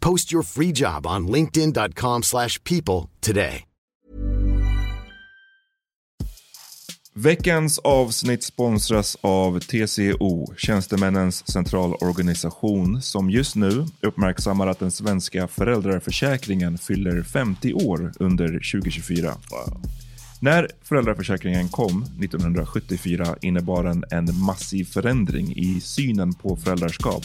Post your free job on linkedin.com slash people today. Veckans avsnitt sponsras av TCO, Tjänstemännens centralorganisation, som just nu uppmärksammar att den svenska föräldraförsäkringen fyller 50 år under 2024. När föräldraförsäkringen kom 1974 innebar den en massiv förändring i synen på föräldraskap.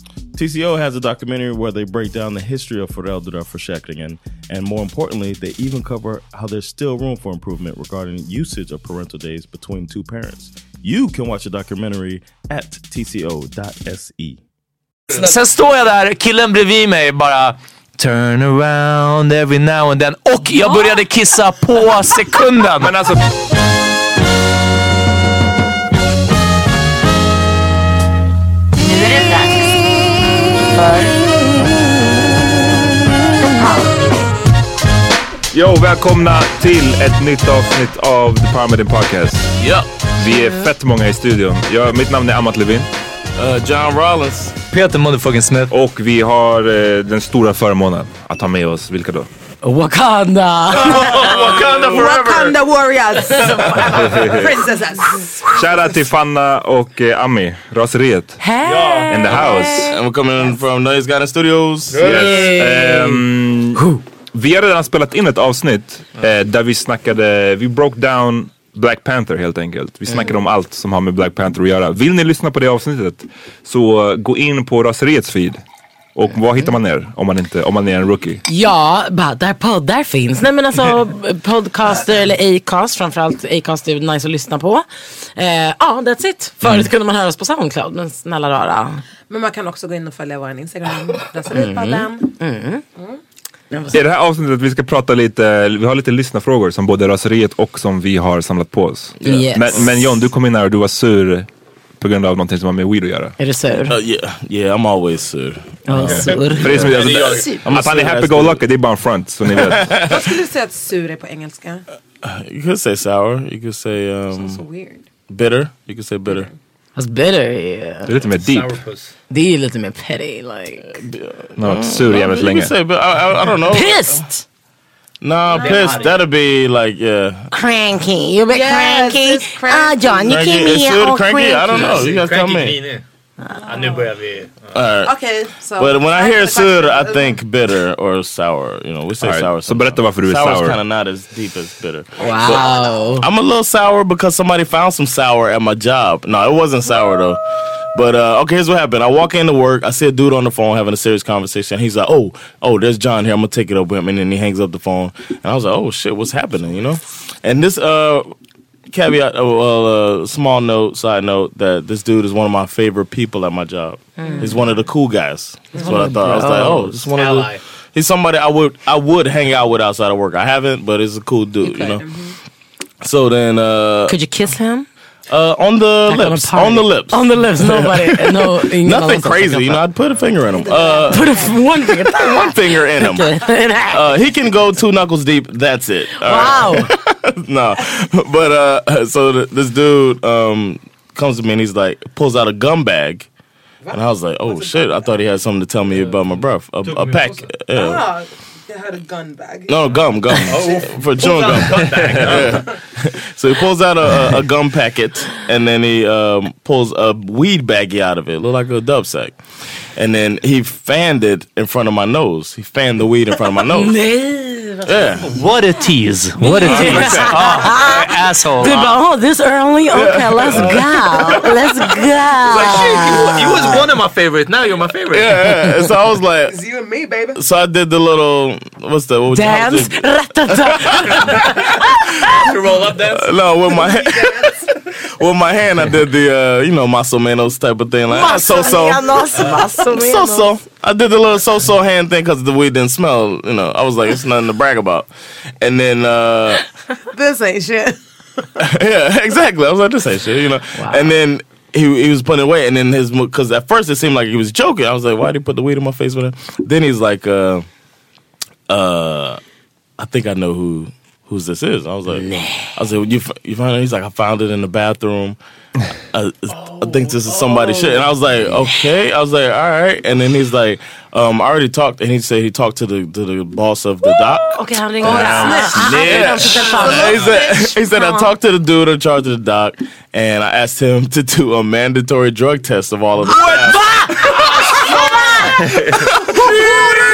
TCO has a documentary where they break down the history of föräldraförsäkringen and more importantly, they even cover how there's still room for improvement regarding usage of parental days between two parents. You can watch the documentary at tco.se. Sen står jag där, killen bredvid mig bara Turn around every now and then. Och jag började kissa på sekunden. Men alltså, för yo, välkomna till ett nytt avsnitt av The Meeting Podcast. Ja. Vi är fett många i studion. Jag, mitt namn är Amat Levin Uh, John Rollins. Peter motherfucking Smith. och vi har eh, den stora förmånen att ha med oss, vilka då? Wakanda! Wakanda Wakanda warriors! Princesses! Shoutout till Fanna och eh, Ami, raseriet. Hey! In the house. And we're coming from Noise Garden Studios. Yes. Ehm, vi har redan spelat in ett avsnitt eh, där vi snackade, vi broke down Black Panther helt enkelt. Vi snackade om allt som har med Black Panther att göra. Vill ni lyssna på det avsnittet så gå in på raseriets feed. Och vad hittar man er om man, inte, om man är en rookie? Ja, bara där poddar finns. Nej men alltså podcaster eller Acast, framförallt Acast är nice att lyssna på. Eh, Ja, that's it. Förut kunde man höra oss på Soundcloud, men snälla rara. Men man kan också gå in och följa vår Instagram, Raserietpodden. I det här avsnittet vi ska prata lite, vi har lite lyssnarfrågor som både raseriet och som vi har samlat på oss. Yes. Men, men John, du kom in här och du var sur på grund av någonting som har med weed att göra. Är du sur? Uh, yeah, yeah, I'm always sur. Ja, sur. För det är som, alltså, I'm att han är sur happy-go-lucky, det är bara en front, så ni vet. Vad skulle du säga att sur är på engelska? You could say sour. You could say um, So weird. bitter. You could say bitter. Fast bitter är... Det är lite mer deep. Det är lite mer petty like. Har varit sur jävligt länge. say, but I, I, I don't know. Pissed! Nah, pissed. That'd be like, yeah. Cranky, you're a bit Yes, cranky. it's cranky. Ah John, you Cranky, keep is me sur all cranky? I don't know. You guys tell me. Ja, nu börjar vi... All right. Okej, så. But when I hear Back sur, I think bitter or sour. You know, we say All right, sour. så berätta varför du är Sour's sour. kind of not as deep as bitter. Wow. I'm a little sour because somebody found some sour at my job. No, it wasn't sour though. But uh, okay, here's what happened. I walk into work. I see a dude on the phone having a serious conversation. He's like, "Oh, oh, there's John here. I'm gonna take it up with him." And then he hangs up the phone. And I was like, "Oh shit, what's happening?" You know. And this uh, caveat, uh, well, uh, small note, side note, that this dude is one of my favorite people at my job. He's one of the cool guys. That's what I thought. I was like, "Oh, just one of the." He's somebody I would I would hang out with outside of work. I haven't, but he's a cool dude, you, know. So then, uh, Could you kiss him? Uh, on the Like lips, party. on the lips, On the lips, nobody. No, Nothing crazy, you know. I'd put a finger in him. Uh, Put a one finger. one finger in him. Uh, he can go two knuckles deep. That's it. All right. wow. no, but uh, so th- this dude um comes to me and he's like pulls out a gum bag, and I was like, oh shit! I thought he had something to tell me about my breath. A, a pack. Yeah. Jag hade gun bag. No gum, gum oh, for chewing gum. Yeah. so he pulls out a, a, a gum packet and then he um, pulls a weed baggie out of it, look like a dub sack, and then he fanned it in front of my nose. He fanned the weed in front of my nose. Nej. vad- Yeah. What a tease. What a tease. ah, asshole. Du bara, oh this early? Okay, let's go. Let's go. You was one of my favorites. Now you're my favorite. Yeah, yeah. So I was like, It's you and me baby. so I did the little what's the what would you- how would Dance. you- Roll up dance. No, with my hand, with my hand, I did the uh, you know muscle manos type of thing, like so so. So so. I did the little so so hand thing because the weed didn't smell. You know, I was like, it's nothing to brag about. And then, uh, This ain't shit. yeah, exactly. I was like, this ain't shit, you know. Wow. And then he he was putting away, and then his because at first it seemed like he was joking. I was like, why did he put the weed in my face with it? Then he's like, uh, uh, I think I know who whose this is. I was like, I was like, you you found it? He's like, I found it in the bathroom. I, I think this is somebody's shit, and I was like, okay. I was like, all right. And then he's like, um, I already talked, and he said he talked to the to the boss of the doc. Okej, han ringer. Ah, Yeah. he said, he said I talked to the dude in charge of the doc, and I asked him to do a mandatory drug test of all of the staff.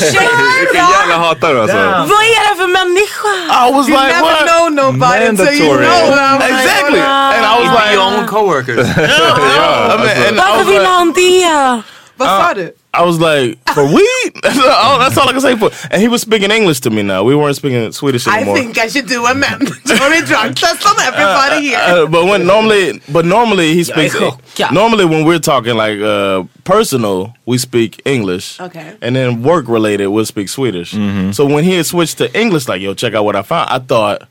Vilken jävla hatare alltså. Vad är det för människa? I was You like, never what? know nobody until you know them. Exactly. And I was like, your own coworkers. I mean, and Varför vill han det? Vad sa du? I was like, for weed? That's all- that's all I can say for. And he was speaking English to me now. We weren't speaking Swedish I think I should do a mandatory drug test on everybody here. Uh, but when normally, but normally he speaks. chockad. Normally, when we're talking like uh, personal, we speak English. Okay. And then work related, we'll speak Swedish. So when he had switched to English, like yo, check out what I found. I thought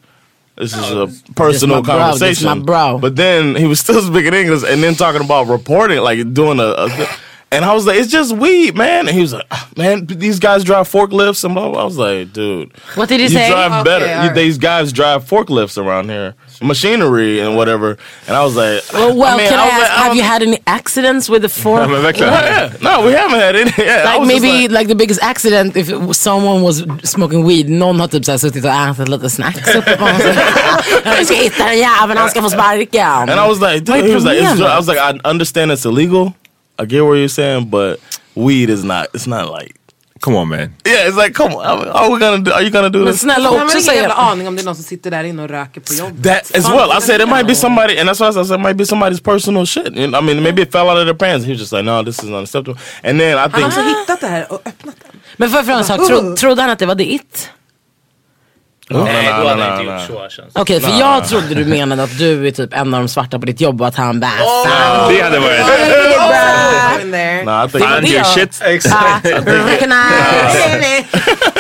this is a personal my bro, this conversation. my bro. But then he was still speaking English, and then talking about reporting, like doing a. a and I was like, it's just weed, man. And he was like, "Ah, man, these guys drive forklifts and blah, blah. I was like, dude. What did he You say? drive Okay, better. all You- right. These guys drive forklifts around here, machinery and whatever. And I was like, Well, well I mean, can I, was ask, like, have don't- you had any accidents with the fork? Ja. Yeah, no, we haven't had any. Yeah, Like maybe like- like, the biggest accident if it was someone was smoking weed. Någon har typ såhär suttit och ätit lite snacks uppe på honom. Jag ska hitta den jäveln, han ska få sparken. and I was like, Vad dude, he was like, it's. I was like, I understand it's illegal. I get what you're saying, but weed is not. It's not like. Come on man. Yeah, it's like, come on. Are we gonna do? Are you gonna do Men this? snälla Jag har också ingen jävla aning om det är någon som sitter där inne och röker på jobbet. That as well. I said it might be somebody, and that's why I said it might be somebody's personal shit. And, I mean, maybe it fell out of their pants. He was just like, no, this is unacceptable. And then I Han har think, alltså hittat det här och öppnat den. Men får jag fråga en sak, Tro, trodde han att det var ditt? Nej, då hade jag inte gjort så känns Okej, för jag trodde du menade att du är typ en av de svarta på ditt jobb och att han bara fan. Det hade varit... Find det your shit.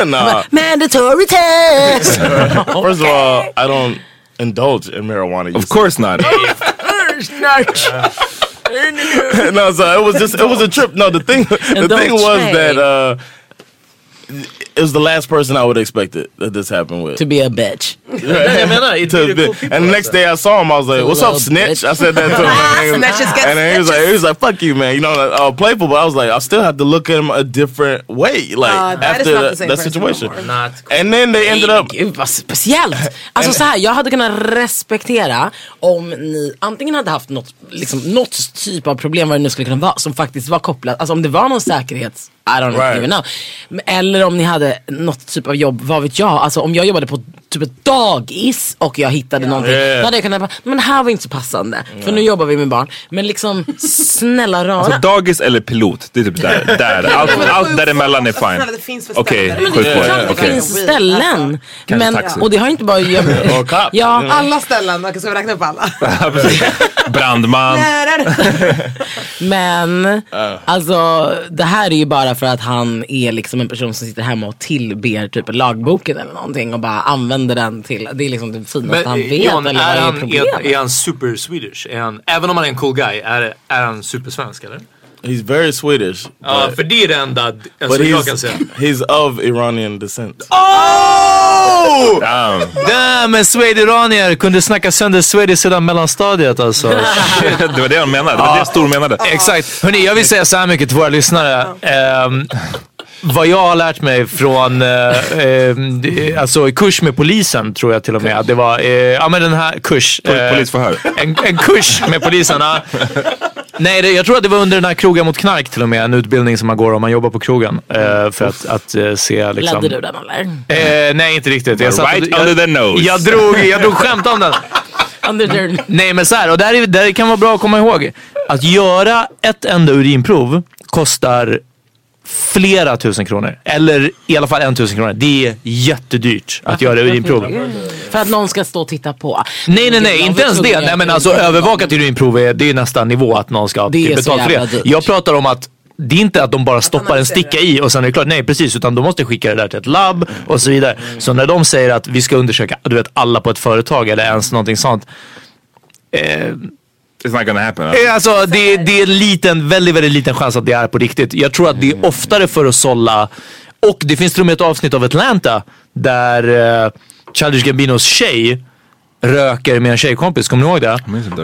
No. Mandatory test. First of all, I don't indulge in marijuana. Of course not. no, no, so it was just it was a trip. No, the thing the thing was that uh it was the last person I would expect it that this happened with. To be a bitch. Nej, jag menar, it To be cool and the next day I saw him, I was like, "What's up, snitch?" bitch. I said that to him, and, Snitches get and then he was like, "He was like, fuck you, man." You know, like, uh, playful, but I was like, I still have to look at him a different way, like Uh, that is after not the that situation. no. Not And then they ended up. Gud vad speciellt. Alltså så här, jag hade kunnat respektera om ni antingen hade haft något, liksom, något typ av problem vad det nu skulle kunna vara som faktiskt var kopplat, alltså om det var någon säkerhets I don't Right. even know. Men- Eller om ni hade något typ av jobb, vad vet jag. Alltså om jag jobbade på typ ett dagis och jag hittade någonting. Yeah. Då hade jag kunnat bara, men här var inte så passande. För nu jobbar vi med barn. Men liksom snälla rara. Alltså dagis eller pilot, det är typ där. där. Allt, allt däremellan är fine. det finns för Okej, ställen. men det sjukvård. klart det finns ställen. Men, och det har inte bara cop. Ja, Alla ställen, man ska vi räkna upp alla? Brandman. Men alltså det här är ju bara för att han är liksom en person som sitter hemma och tillber typ lagboken eller någonting och bara använder den till, det är liksom det finaste han Men vet John, eller vad är han, är, är han super Swedish? Är han, även om han är en cool guy, är, är han supersvensk eller? He's very Swedish, Ja, but, för det är det enda alltså, jag kan säga. he's of Iranian descent. Oh! Damn. Damn, en swede-iranier kunde snacka sönder Swedish sedan mellanstadiet alltså. Det var det han menade. Det var det Stor menade. Exakt. Hörni, jag vill säga så här mycket till våra lyssnare. Ehm, vad jag har lärt mig från, eh, det- alltså i kurs med polisen tror jag till och med. Det var, eh, ja men den här kurs. eh, Polisförhör. En, en kurs med poliserna. Nej, det, jag tror att det var under den här krogen mot knark till och med. En utbildning som man går om man jobbar på krogen. Eh, för att, att eh, se liksom... Ledde du den eller? Eh, nej, inte riktigt. Jag, satt Right jag, under the nose. jag drog, jag drog skämt om den. Nej men så här, och där, är, där kan vara bra att komma ihåg. Att göra ett enda urinprov kostar flera tusen kronor. Eller i alla fall en tusen kronor. Det är jättedyrt att göra urinprov. För att någon ska stå och titta på. Nej nej nej, inte ens det. Nej men alltså övervakat urinprov är, det är nästan nivå att någon ska så betalt för det. dyrt. Jag pratar om att det är inte att de bara stoppar en sticka i och sen är det klart. Nej precis, utan de måste skicka det där till ett labb och så vidare. Så när de säger att vi ska undersöka du vet, alla på ett företag eller ens någonting sånt. Eh, It's not gonna happen. Eh, Alltså det, det är en liten, väldigt, väldigt liten chans att det är på riktigt. Jag tror att det är oftare för att sålla. Och det finns till och med ett avsnitt av Atlanta där uh, Childish Gambinos tjej röker med en tjejkompis, kommer ni ihåg det?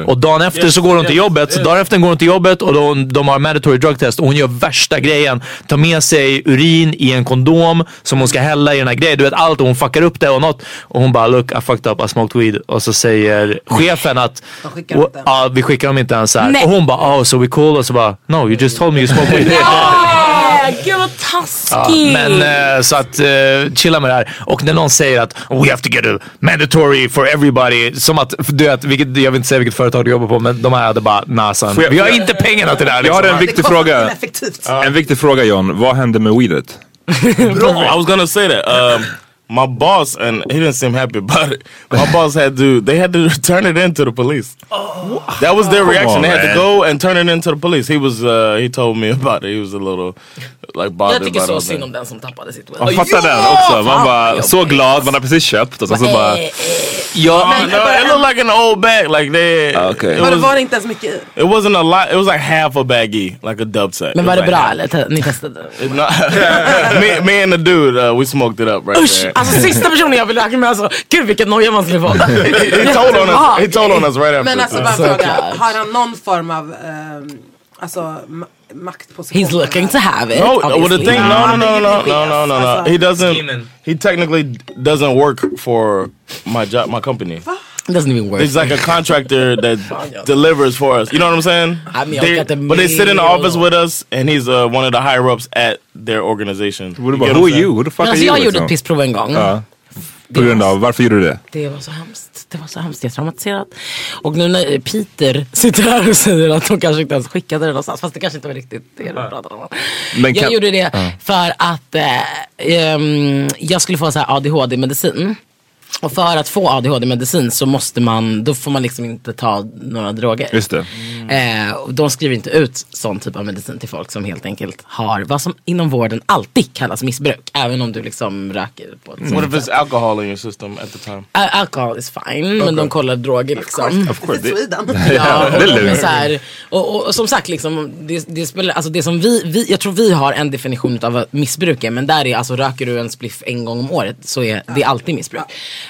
Och dagen efter så går hon till jobbet, dagen efter går hon till jobbet och de, de har mandatory drug test och hon gör värsta grejen. Tar med sig urin i en kondom som hon ska hälla i den här grejen. Du vet allt och hon fuckar upp det och något. Och hon bara look I fucked up, I smoked weed. Och så säger chefen att. Ja, vi skickar dem inte ens här. Nej. Och hon bara oh so we cool och så bara no you just told me you smoked weed. Gud vad Ja, taskigt. men eh, så att eh, chilla med det här. Och när någon säger att we have to get a mandatory for everybody. Som att, du vet, vilket, jag vill inte säga vilket företag du jobbar på men de här hade bara nasan. Vi har inte pengarna till det här. Jag har Liksom. en viktig Det kostar fråga. En viktig fråga John. Vad hände med weedet? I was gonna say that. Um, my boss and he didn't seem happy about it. My boss had to. They had to turn it into the police. That was their reaction. on, they had man. to go and turn it into the police. He was. Uh, he told me about it. He was a little like bothered Jag tycker about så synd that. om den som tappade sitt weed. Man fattar den också. Man bara så glad, man har precis köpt och sen så bara... Ja, Oh, no, it looked like an old bag. Like they. Ah, okay. It, was, var det inte ens mycket i? it wasn't a lot. It was like half a baggie, like a dub sack. Men It var was det bra eller? Ni testade? Me, me and the dude, uh, we smoked it up right there. Alltså sista personen jag vill räkna med alltså. Gud vilken noja man skulle få. he told on us. He told on us right after. Men alltså bara fråga. Har han någon form av ehm, alltså, ma- maktposition? He's looking to have it. No, well, the thing, no, no, no, no, no, no, no, no. He doesn't. He technically doesn't work for my job, my company. It doesn't even work. He's like a contractor that delivers for us. You know what I'm saying? I mean, They- the but they sit in the office with us, and he's uh, one of the higher ups at their organization. Who You get are what you? Who the fuck Men are alltså you? jag gjorde liksom? ett pissprov en gång. Ja. På grund av, varför gjorde du det? Det var så hemskt. Det var så hemskt. Jag är traumatiserad. Och nu när Peter sitter här och säger att de kanske inte ens skickade det någonstans. Fast det kanske inte var riktigt det de pratade om. Men jag gjorde det för att eh, ehm, jag skulle få så här ADHD-medicin. Och för att få ADHD-medicin så måste man, då får man liksom inte ta några droger. Just det. Eh, och de skriver inte ut sån typ av medicin till folk som helt enkelt har vad som inom vården alltid kallas missbruk. Även om du liksom röker på ett What if it's alcohol in your system at the time? Al- Alkohol is fine, men de kollar droger liksom. Of course. Sweden. Ja, det är och, lugnt. men så här, och, och, och som sagt, liksom, det, det, spelar, alltså det som vi, vi, jag tror vi har en definition av vad missbruk är. Men där är alltså röker du en spliff en gång om året så är det alltid missbruk.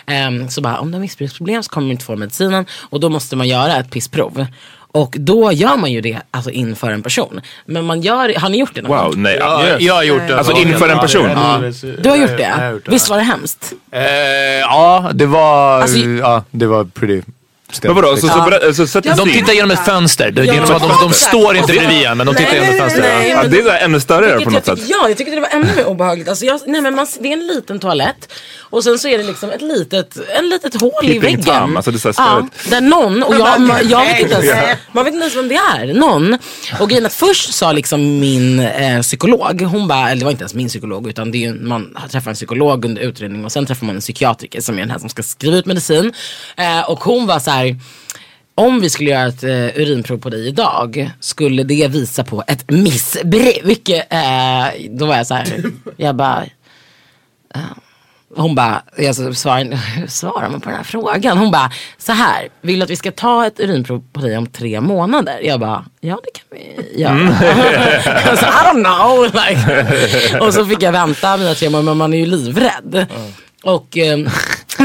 Ehm, så bara om du har missbruksproblem så kommer du inte få medicinen och då måste man göra ett pissprov. Och då gör man ju det alltså inför en person. Men man gör, har ni gjort det någon gång? Wow, nej. Ja, jag har gjort det. Alltså inför en person? Ja. Du har gjort det? Visst var det hemskt? Eh, ja, det var... Alltså, ja, det var pretty... Men vadå, så, så, berä- så De tittar genom ett fönster. Det, är inte som att de, de står inte bredvid en, men de tittar genom ett fönster. nej, Ja, men det är ännu större Vilket på jag något sätt. tycker- Ja, jag tyckte det var ännu mer obehagligt. Alltså jag, nej, men man, det är en liten toalett och sen så är det liksom ett litet, en litet hål i Peeping väggen. Tom, alltså det är så här ja, störigt. där någon, och jag, man, jag vet inte ens, man vet inte ens vem det är. Någon. Och grejen är att först sa liksom min eh, psykolog, hon bara, eller det var inte ens min psykolog utan det är ju, man träffar en psykolog under utredning och sen träffar man en psykiatriker som är den här som ska skriva ut medicin. Eh, och hon var så här om vi skulle göra ett eh, urinprov på dig idag, skulle det visa på ett missbruk? Eh, då var jag så här, jag bara, eh, hon bara, jag så svarar, svarar man på den här frågan? Hon bara, så här, vill du att vi ska ta ett urinprov på dig om tre månader? Jag bara, ja det kan vi göra. Jag sa, I don't know. Like. Och så fick jag vänta mina tre månader, men man är ju livrädd. Och eh,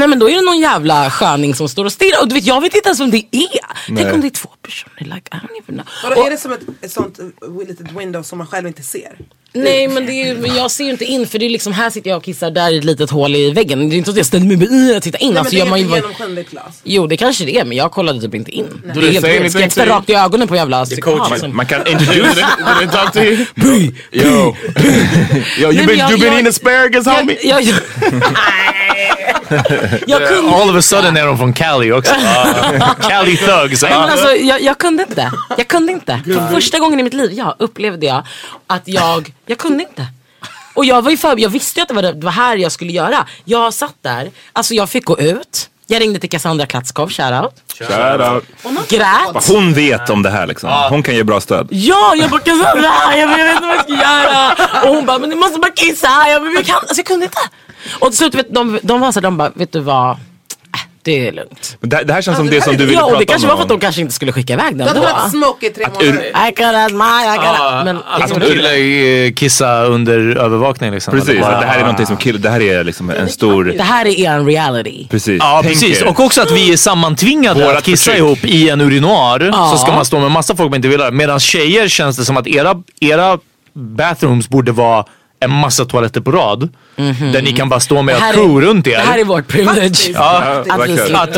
nej men då är det någon jävla sköning som står och stirrar. Och du vet, jag vet inte ens vem det är. Tänk om det är två personer. Like, I don't even know. Vadå, Och- är det som ett, ett sånt eh, litet window som man själv inte ser? Nej men, det är, men jag ser ju inte in för det är liksom här sitter jag och kissar, där är ett litet hål i väggen. Det är inte så att jag ställer mig med och tittar in. Nej, men alltså, det gör är inte bara- genomskinligt glas. Jo det kanske det är men jag kollade typ inte in. Det är helt anything Ska jag titta rakt i ögonen på jävla psykopat? Man, som- man kan introduce... they talk to you? Yo, yo, you men been you been eating asparagus, homie? Jag, kunde All of a sudden är de från Cali också. Cali thugs. Nej, men alltså, jag, jag kunde inte. Jag kunde inte. För första gången i mitt liv ja, upplevde jag att jag, jag kunde inte. Och jag var ju för, jag visste ju att det var, det var här jag skulle göra. Jag satt där, alltså jag fick gå ut. Jag ringde till Cassandra Klatskov, shoutout. Shout out. Grät. Hon vet om det här liksom. Hon kan ge bra stöd. Ja, jag bara Cassandra, jag vet inte vad jag ska göra. Och hon bara, men du måste bara kissa. Jag, bara, jag, kan, alltså, jag kunde inte. Och till slut, vet, de, de var så de bara, vet du vad? Det är lugnt. Men det, det här känns som det som du ville Ja, och prata det kanske om. var för att de kanske inte skulle skicka iväg den Du hade då. varit smoke i tre månader. I have my, I have. Men Att de skulle eh, kissa under övervakning liksom. Precis, det här är någonting som kill, det här är liksom en stor... det här är er reality. Precis. Ja precis och också att vi är sammantvingade Vårat att kissa ihop i en urinoar. Så ska man stå med massa folk man inte vill ha. Medan tjejer känns det som att era, era bathrooms borde vara en massa toaletter på rad. Där ni kan bara stå med ett crew är- runt er. Det här är vårt privilege. Ja, Att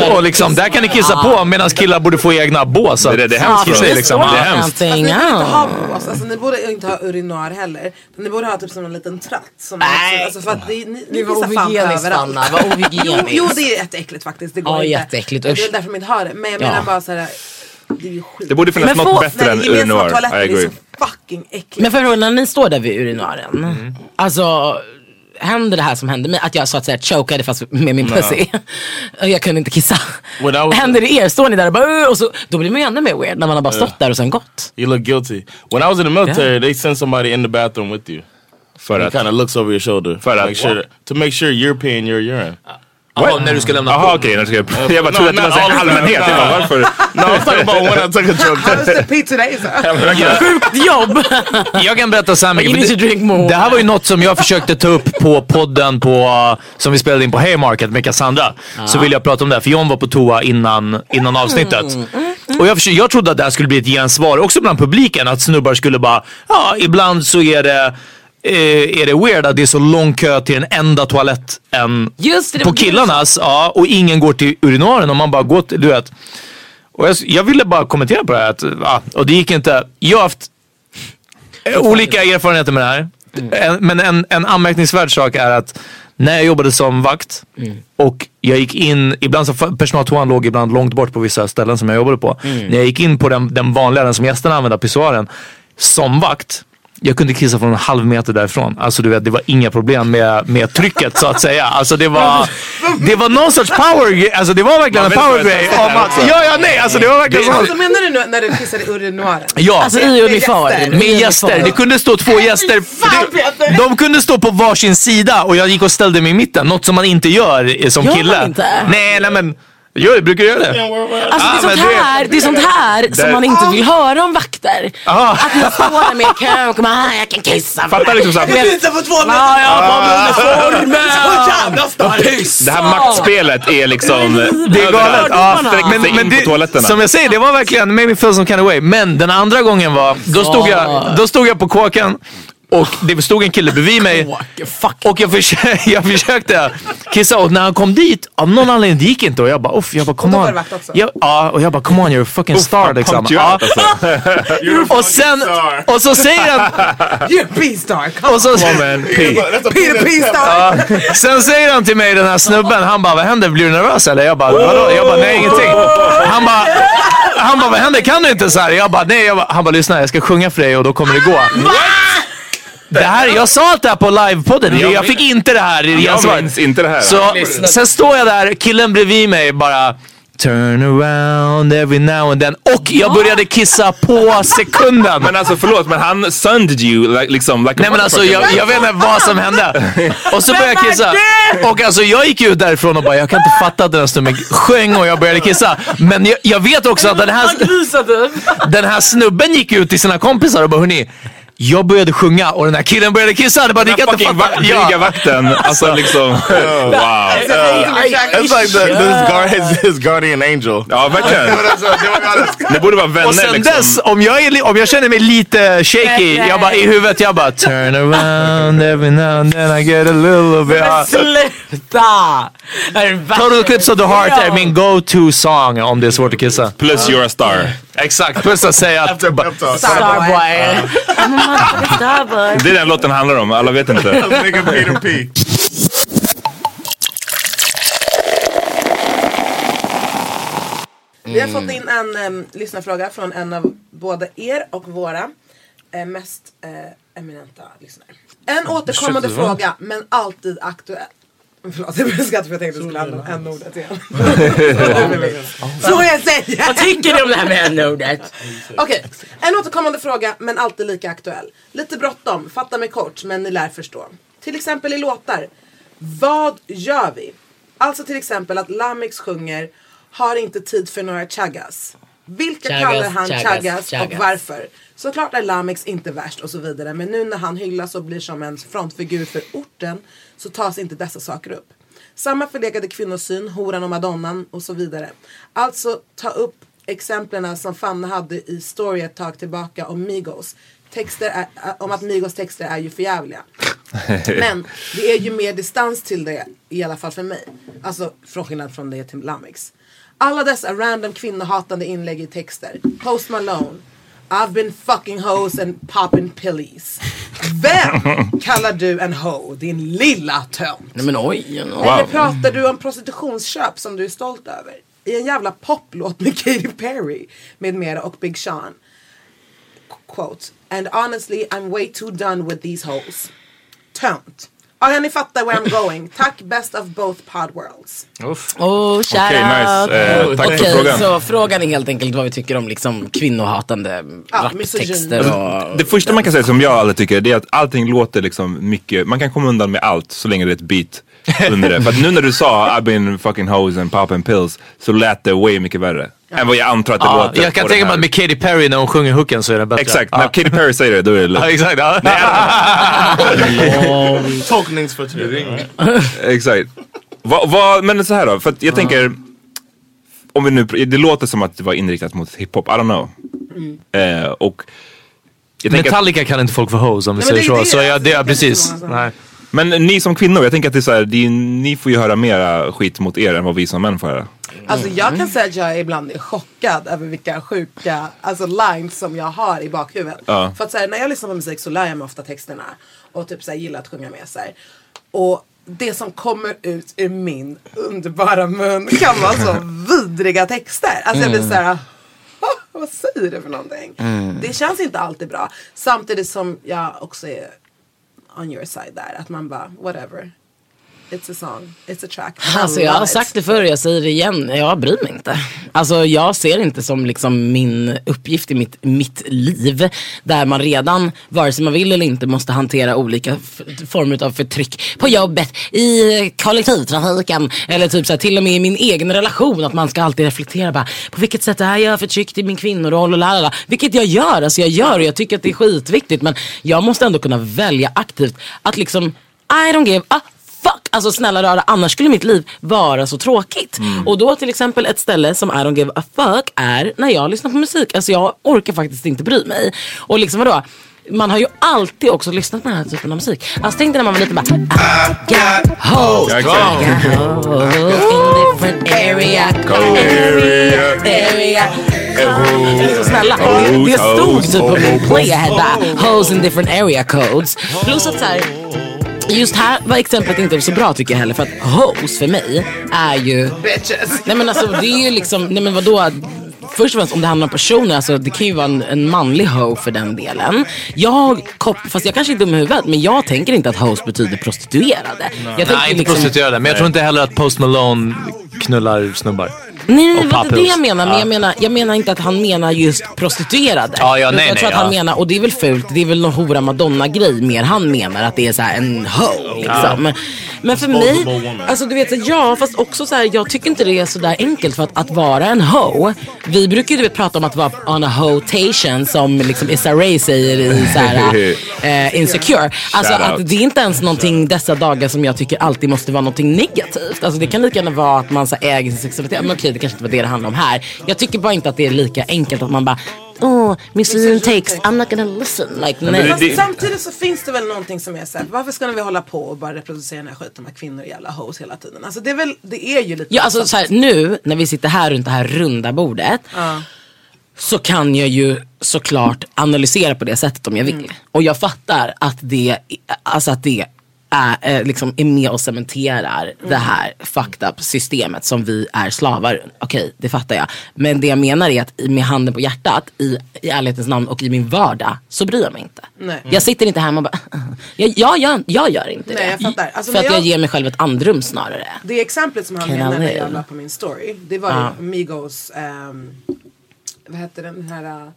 att, och liksom, där kan ni kissa på medan killar borde få egna bås. Det är det, det är hemskt. i, det liksom. Det är hemskt. Alltså, ni borde inte ha ja. bås, alltså, ni borde inte ha urinoar heller. Ni borde ha typ som en liten tratt. Som Nej. alltså, för att det, ni, Det ni var kissar fan ohygieniskt överallt. Fanna, vad Jo, ohygieniskt. jo det är jätteäckligt faktiskt. Det går Ja, inte. jätteäckligt, Det är därför man inte har det. Men jag Ja. menar bara såhär. Det är ju skit. Det borde finnas Men något få- bättre än toaletter I är så fucking äckligt. Men för fråga, när ni står där vid urinoaren. Alltså, händer det här som hände mig? Att jag så att säga chokade fast med min pussy. Och jag kunde inte kissa. Was- Händer det er? Står ni där och bara och så, då blir man ju ännu mer weird när man har bara stått där och sen gått. You look guilty. When I was in the military, they send somebody in the bathroom with you. För He att... kind of looks over your shoulder För to att- make sure to make sure you're peeing your urine. Jaha, när du ska lämna Jaha okej, nu ska jag... Jag bara No, trodde att det var allmänhet. Jag bara, varför? No, I'm talking about when I took a drug How was test. the pee today? Så. Sjukt jobb! Jag kan berätta så här mycket. Det, det här var ju något som jag försökte ta upp på podden på, uh, som vi spelade in på Haymarket med Cassandra. Så vill jag prata om det här, för John var på toa innan, innan avsnittet. Och jag, försökte, jag trodde att det här skulle bli ett gensvar också bland publiken. Att snubbar skulle bara, ja ibland så är det eh, är det weird att det är så lång kö till den enda toaletten det, på killarnas. Ja, och ingen går till urinaren och man bara går till, du vet. Och jag, jag ville bara kommentera på det här. Att, ja, och det gick inte. Jag har haft eh, olika erfarenheter med det här. En, men en, en anmärkningsvärd sak är att när jag jobbade som vakt och jag gick in, ibland så personaltoan låg ibland långt bort på vissa ställen som jag jobbade på. När jag gick in på den, den vanliga, den som gästerna använde, pissoaren, som vakt. Jag kunde kissa från en halv meter därifrån. Alltså du vet, det var inga problem med, med trycket så att säga. Alltså det var, det var någon sorts power, alltså det var verkligen en power grej. ja, ja, nej, alltså det var verkligen så. Alltså menar du nu när du kissade urinoaren? Ja, Alltså i uniform. gäster. med gäster. Det kunde stå två gäster. Det, de kunde stå på varsin sida och jag gick och ställde mig i mitten. Något som man inte gör som Gör man kille. inte? Nej, nej men. Jag brukar göra det. Alltså det, Ah, är sånt men det- här, det är sånt här som man inte vill höra om vakter. Ah. Att man står där med kö och bara, "Ah, jag kan kissa. Fattar liksom såhär, Kissa på två meter! Ja, jag var med uniformen. Så jävla starkt! det här maktspelet är liksom Det är galet. Ja, in på toaletterna. som jag säger, det var verkligen made me feel some kind of way. Men den andra gången var, då stod jag, då stod jag på kåken och det stod en kille bredvid mig. Och jag, försökte, jag försökte kissa och när han kom dit, av någon anledning det gick inte och jag bara uff, jag bara come on. Jag, ja, och jag bara come on you're a fucking star liksom. Ja. alltså. Och sen, och så säger han, You're a P-star, come och så, Come on man, P. Peter P-star! Sen säger han till mig den här snubben, han bara vad händer, blir du nervös eller? Jag bara vadå? Jag bara nej ingenting. Han bara, han bara vad händer, kan du inte så här? Jag bara nej, jag bara, han bara lyssna jag ska sjunga för dig och då kommer det gå. Det här, jag sa allt det här på livepodden, jag, Jag fick inte det här i Jag minns inte det här. Så sen står jag där, killen bredvid mig bara Turn around every now and then. Och jag började kissa på sekunden. Men alltså förlåt, men han sunded you like, liksom like Nej men alltså jag, jag vet inte vad som hände. Och så började jag kissa. Och alltså jag gick ut därifrån och bara jag kan inte fatta att den här snubben sjöng och jag började kissa. Men jag, jag vet också att den här, den här snubben gick ut till sina kompisar och bara hörni. Jag började sjunga och den här killen började kissa. Det bara, ni Den kan inte fucking fatta. dryga vakten, alltså liksom, wow. It's like the, this guard, his, his guardian angel. Ja verkligen. Ni borde vara vänner Och sen liksom. dess, om jag, är, om jag känner mig lite shaky, jag bara i huvudet, jag bara turn around every now and then I get a little bit. Ja. Sluta! Det Total Eclipse of the Heart är min go-to song om det är svårt att kissa. Plus you're a star. Exakt, plus att säga att... Starboy. Det är den låten handlar om, alla vet inte. Nigga Peter P. Vi har fått in en um, lyssnarfråga från en av både er och våra eh, mest eh, eminenta lyssnare. En återkommande fråga men alltid aktuell. Förlåt, jag blev skratt för jag tänkte att du skulle använda n-ordet igen. Så jag säger! Vad tycker ni om det här med n-ordet? Okej, en återkommande fråga men alltid lika aktuell. Lite bråttom, fatta mig kort men ni lär förstå. Till exempel i låtar. Vad gör vi? Alltså till exempel att Lamix sjunger Har inte tid för några chaggas. Vilka Chaggas, kallar han chaggas, chaggas, och chaggas. varför? Såklart är Lamix inte värst och så vidare men nu när han hyllas och blir som en frontfigur för orten så tas inte dessa saker upp. Samma förlegade kvinnosyn, horan och madonnan och så vidare. Alltså ta upp exemplen som Fanna hade i story ett tag tillbaka om Migos. Texter är, ä- om att Migos texter är ju förjävliga. Men det är ju mer distans till det, i alla fall för mig. Alltså från skillnad från det till Lamix. Alla dessa random kvinnohatande inlägg i texter. Post Malone. I've been fucking hoes and popping pillies. Vem kallar du en ho, din lilla tönt? Nej men oj. oj. Eller pratar du om prostitutionsköp som du är stolt över? I en jävla poplåt med Katy Perry med mera och Big Sean. Qu- Quote. And honestly I'm way too done with these hoes. Tönt. Ja, ni fattar where I'm going. Tack best of both pod worlds. Oh, shout out. nice. Eh, tack för Okej, frågan. så frågan är helt enkelt vad vi tycker om liksom kvinnohatande Ja, raptexter misogyn. och... Det första man kan säga som jag aldrig tycker det är att allting låter liksom mycket, man kan komma undan med allt så länge det är ett beat under det. För att nu när du sa I've been fucking hoes and popping pills så lät det way mycket värre. Än vad jag antar att det Ja, låter. jag kan tänka det mig att med Katy Perry när hon sjunger hooken så är den bättre. Exakt, Ja. när Katy Perry säger det då är det Ja, lugnt. exakt. Ja. Tolkningsförtryck. Exakt. Va, va, men så här då, för att jag tänker om vi nu, det låter som att det var inriktat mot hiphop, I don't know. Eh, och jag tänker att, Metallica kan inte folk för hoes om vi säger det så. det, Så ja, alltså, det det är är precis. Nej. Men ni som kvinnor, jag tänker att det är så här, det är, ni får ju höra mera skit mot er än vad vi som män får höra. Alltså jag kan säga att jag ibland är chockad över vilka sjuka alltså, lines som jag har i bakhuvudet. Ja. För att så här, när jag lyssnar på musik så lär jag mig ofta texterna. Och typ så här, gillar att sjunga med sig. Och det som kommer ut ur min underbara mun kan vara så vidriga texter. Alltså jag blir så här. Vad säger du för någonting? Mm. Det känns inte alltid bra. Samtidigt som jag också är on your side där. Att man bara, whatever. It's a song, it's a track. Alltså jag har sagt det förr jag säger det igen. Jag bryr mig inte. Alltså jag ser det inte som liksom min uppgift i mitt, mitt liv. Där man redan, vare sig man vill eller inte, måste hantera olika former av förtryck. På jobbet, i kollektivtrafiken. Eller typ så här, till och med i min egen relation. Att man ska alltid reflektera bara, på vilket sätt är jag förtryckt i min kvinnoroll och lalala. Vilket jag gör, alltså jag gör och jag tycker att det är skitviktigt. Men jag måste ändå kunna välja aktivt att liksom, I don't give a fuck. Alltså snälla rara, annars skulle mitt liv vara så tråkigt. Och då till exempel ett ställe som I don't give a fuck är när jag lyssnar på musik. Alltså jag orkar faktiskt inte bry mig. Och liksom vadå? Man har ju alltid också lyssnat på den här typen av musik. Alltså tänk dig när man var liten bara I got hoes, I got hoes in different area, area, area. Liksom snälla, det, stod typ på min playahead bara Hoes in different area codes. Plus att så här, Just här var exemplet inte så bra tycker jag heller för att hoes för mig är ju Bitches. Nej men alltså det är ju liksom, nej men vadå Först och främst om det handlar om personer, alltså det kan ju vara en, en manlig hoe för den delen. Jag, kop- fast jag kanske är dum i huvudet, men jag tänker inte att hoes betyder prostituerade. Jag tänker Nej, inte liksom- prostituerade. Men jag tror inte heller att Post Malone knullar snubbar. Nej, nej, det var inte det jag menar. Men Ja. jag menar, jag menar inte att han menar just prostituerade. Ja, ja, nej, jag tror att han ja. menar, och det är väl fult, det är väl någon hora madonna grej mer. Han menar att det är så här en hoe liksom. Men, för mig, alltså du vet, så, ja fast också så här, jag tycker inte det är så där enkelt för att, att vara en hoe. Vi brukar ju du vet, prata om att vara on a hotation som liksom Issa Rae säger i så här, eh, Insecure. Alltså att det är inte ens någonting dessa dagar som jag tycker alltid måste vara någonting negativt. Alltså det kan lika gärna vara att man så här, äger sin sexualitet. Men okej, det kanske inte var det det handlar om här. Jag tycker bara inte att det är lika enkelt att man bara Oh, misogyn takes, I'm not gonna listen. Like, nej. Fast samtidigt så finns det väl någonting som är såhär, varför ska vi hålla på och bara reproducera den här skiten med kvinnor i jävla hoes hela tiden? Alltså det är väl, det är ju lite Ja, alltså så här, nu när vi sitter här runt det här runda bordet så kan jag ju såklart analysera på det sättet om jag vill. Och jag fattar att det, alltså att det är, eh, liksom är med och cementerar det här fucked up systemet som vi är slavar. Okej, det fattar jag. Men det jag menar är att i- med handen på hjärtat, i, i ärlighetens namn och i min vardag så bryr jag mig inte. Nej. Jag sitter inte hemma och bara, jag, jag, gör, jag gör inte Nej, det. jag fattar. Alltså, För att jag jag- ger mig själv ett andrum snarare. Det exemplet som han Can I menar när jag la på min story. Det var ju Migos, ehm, vad hette den här?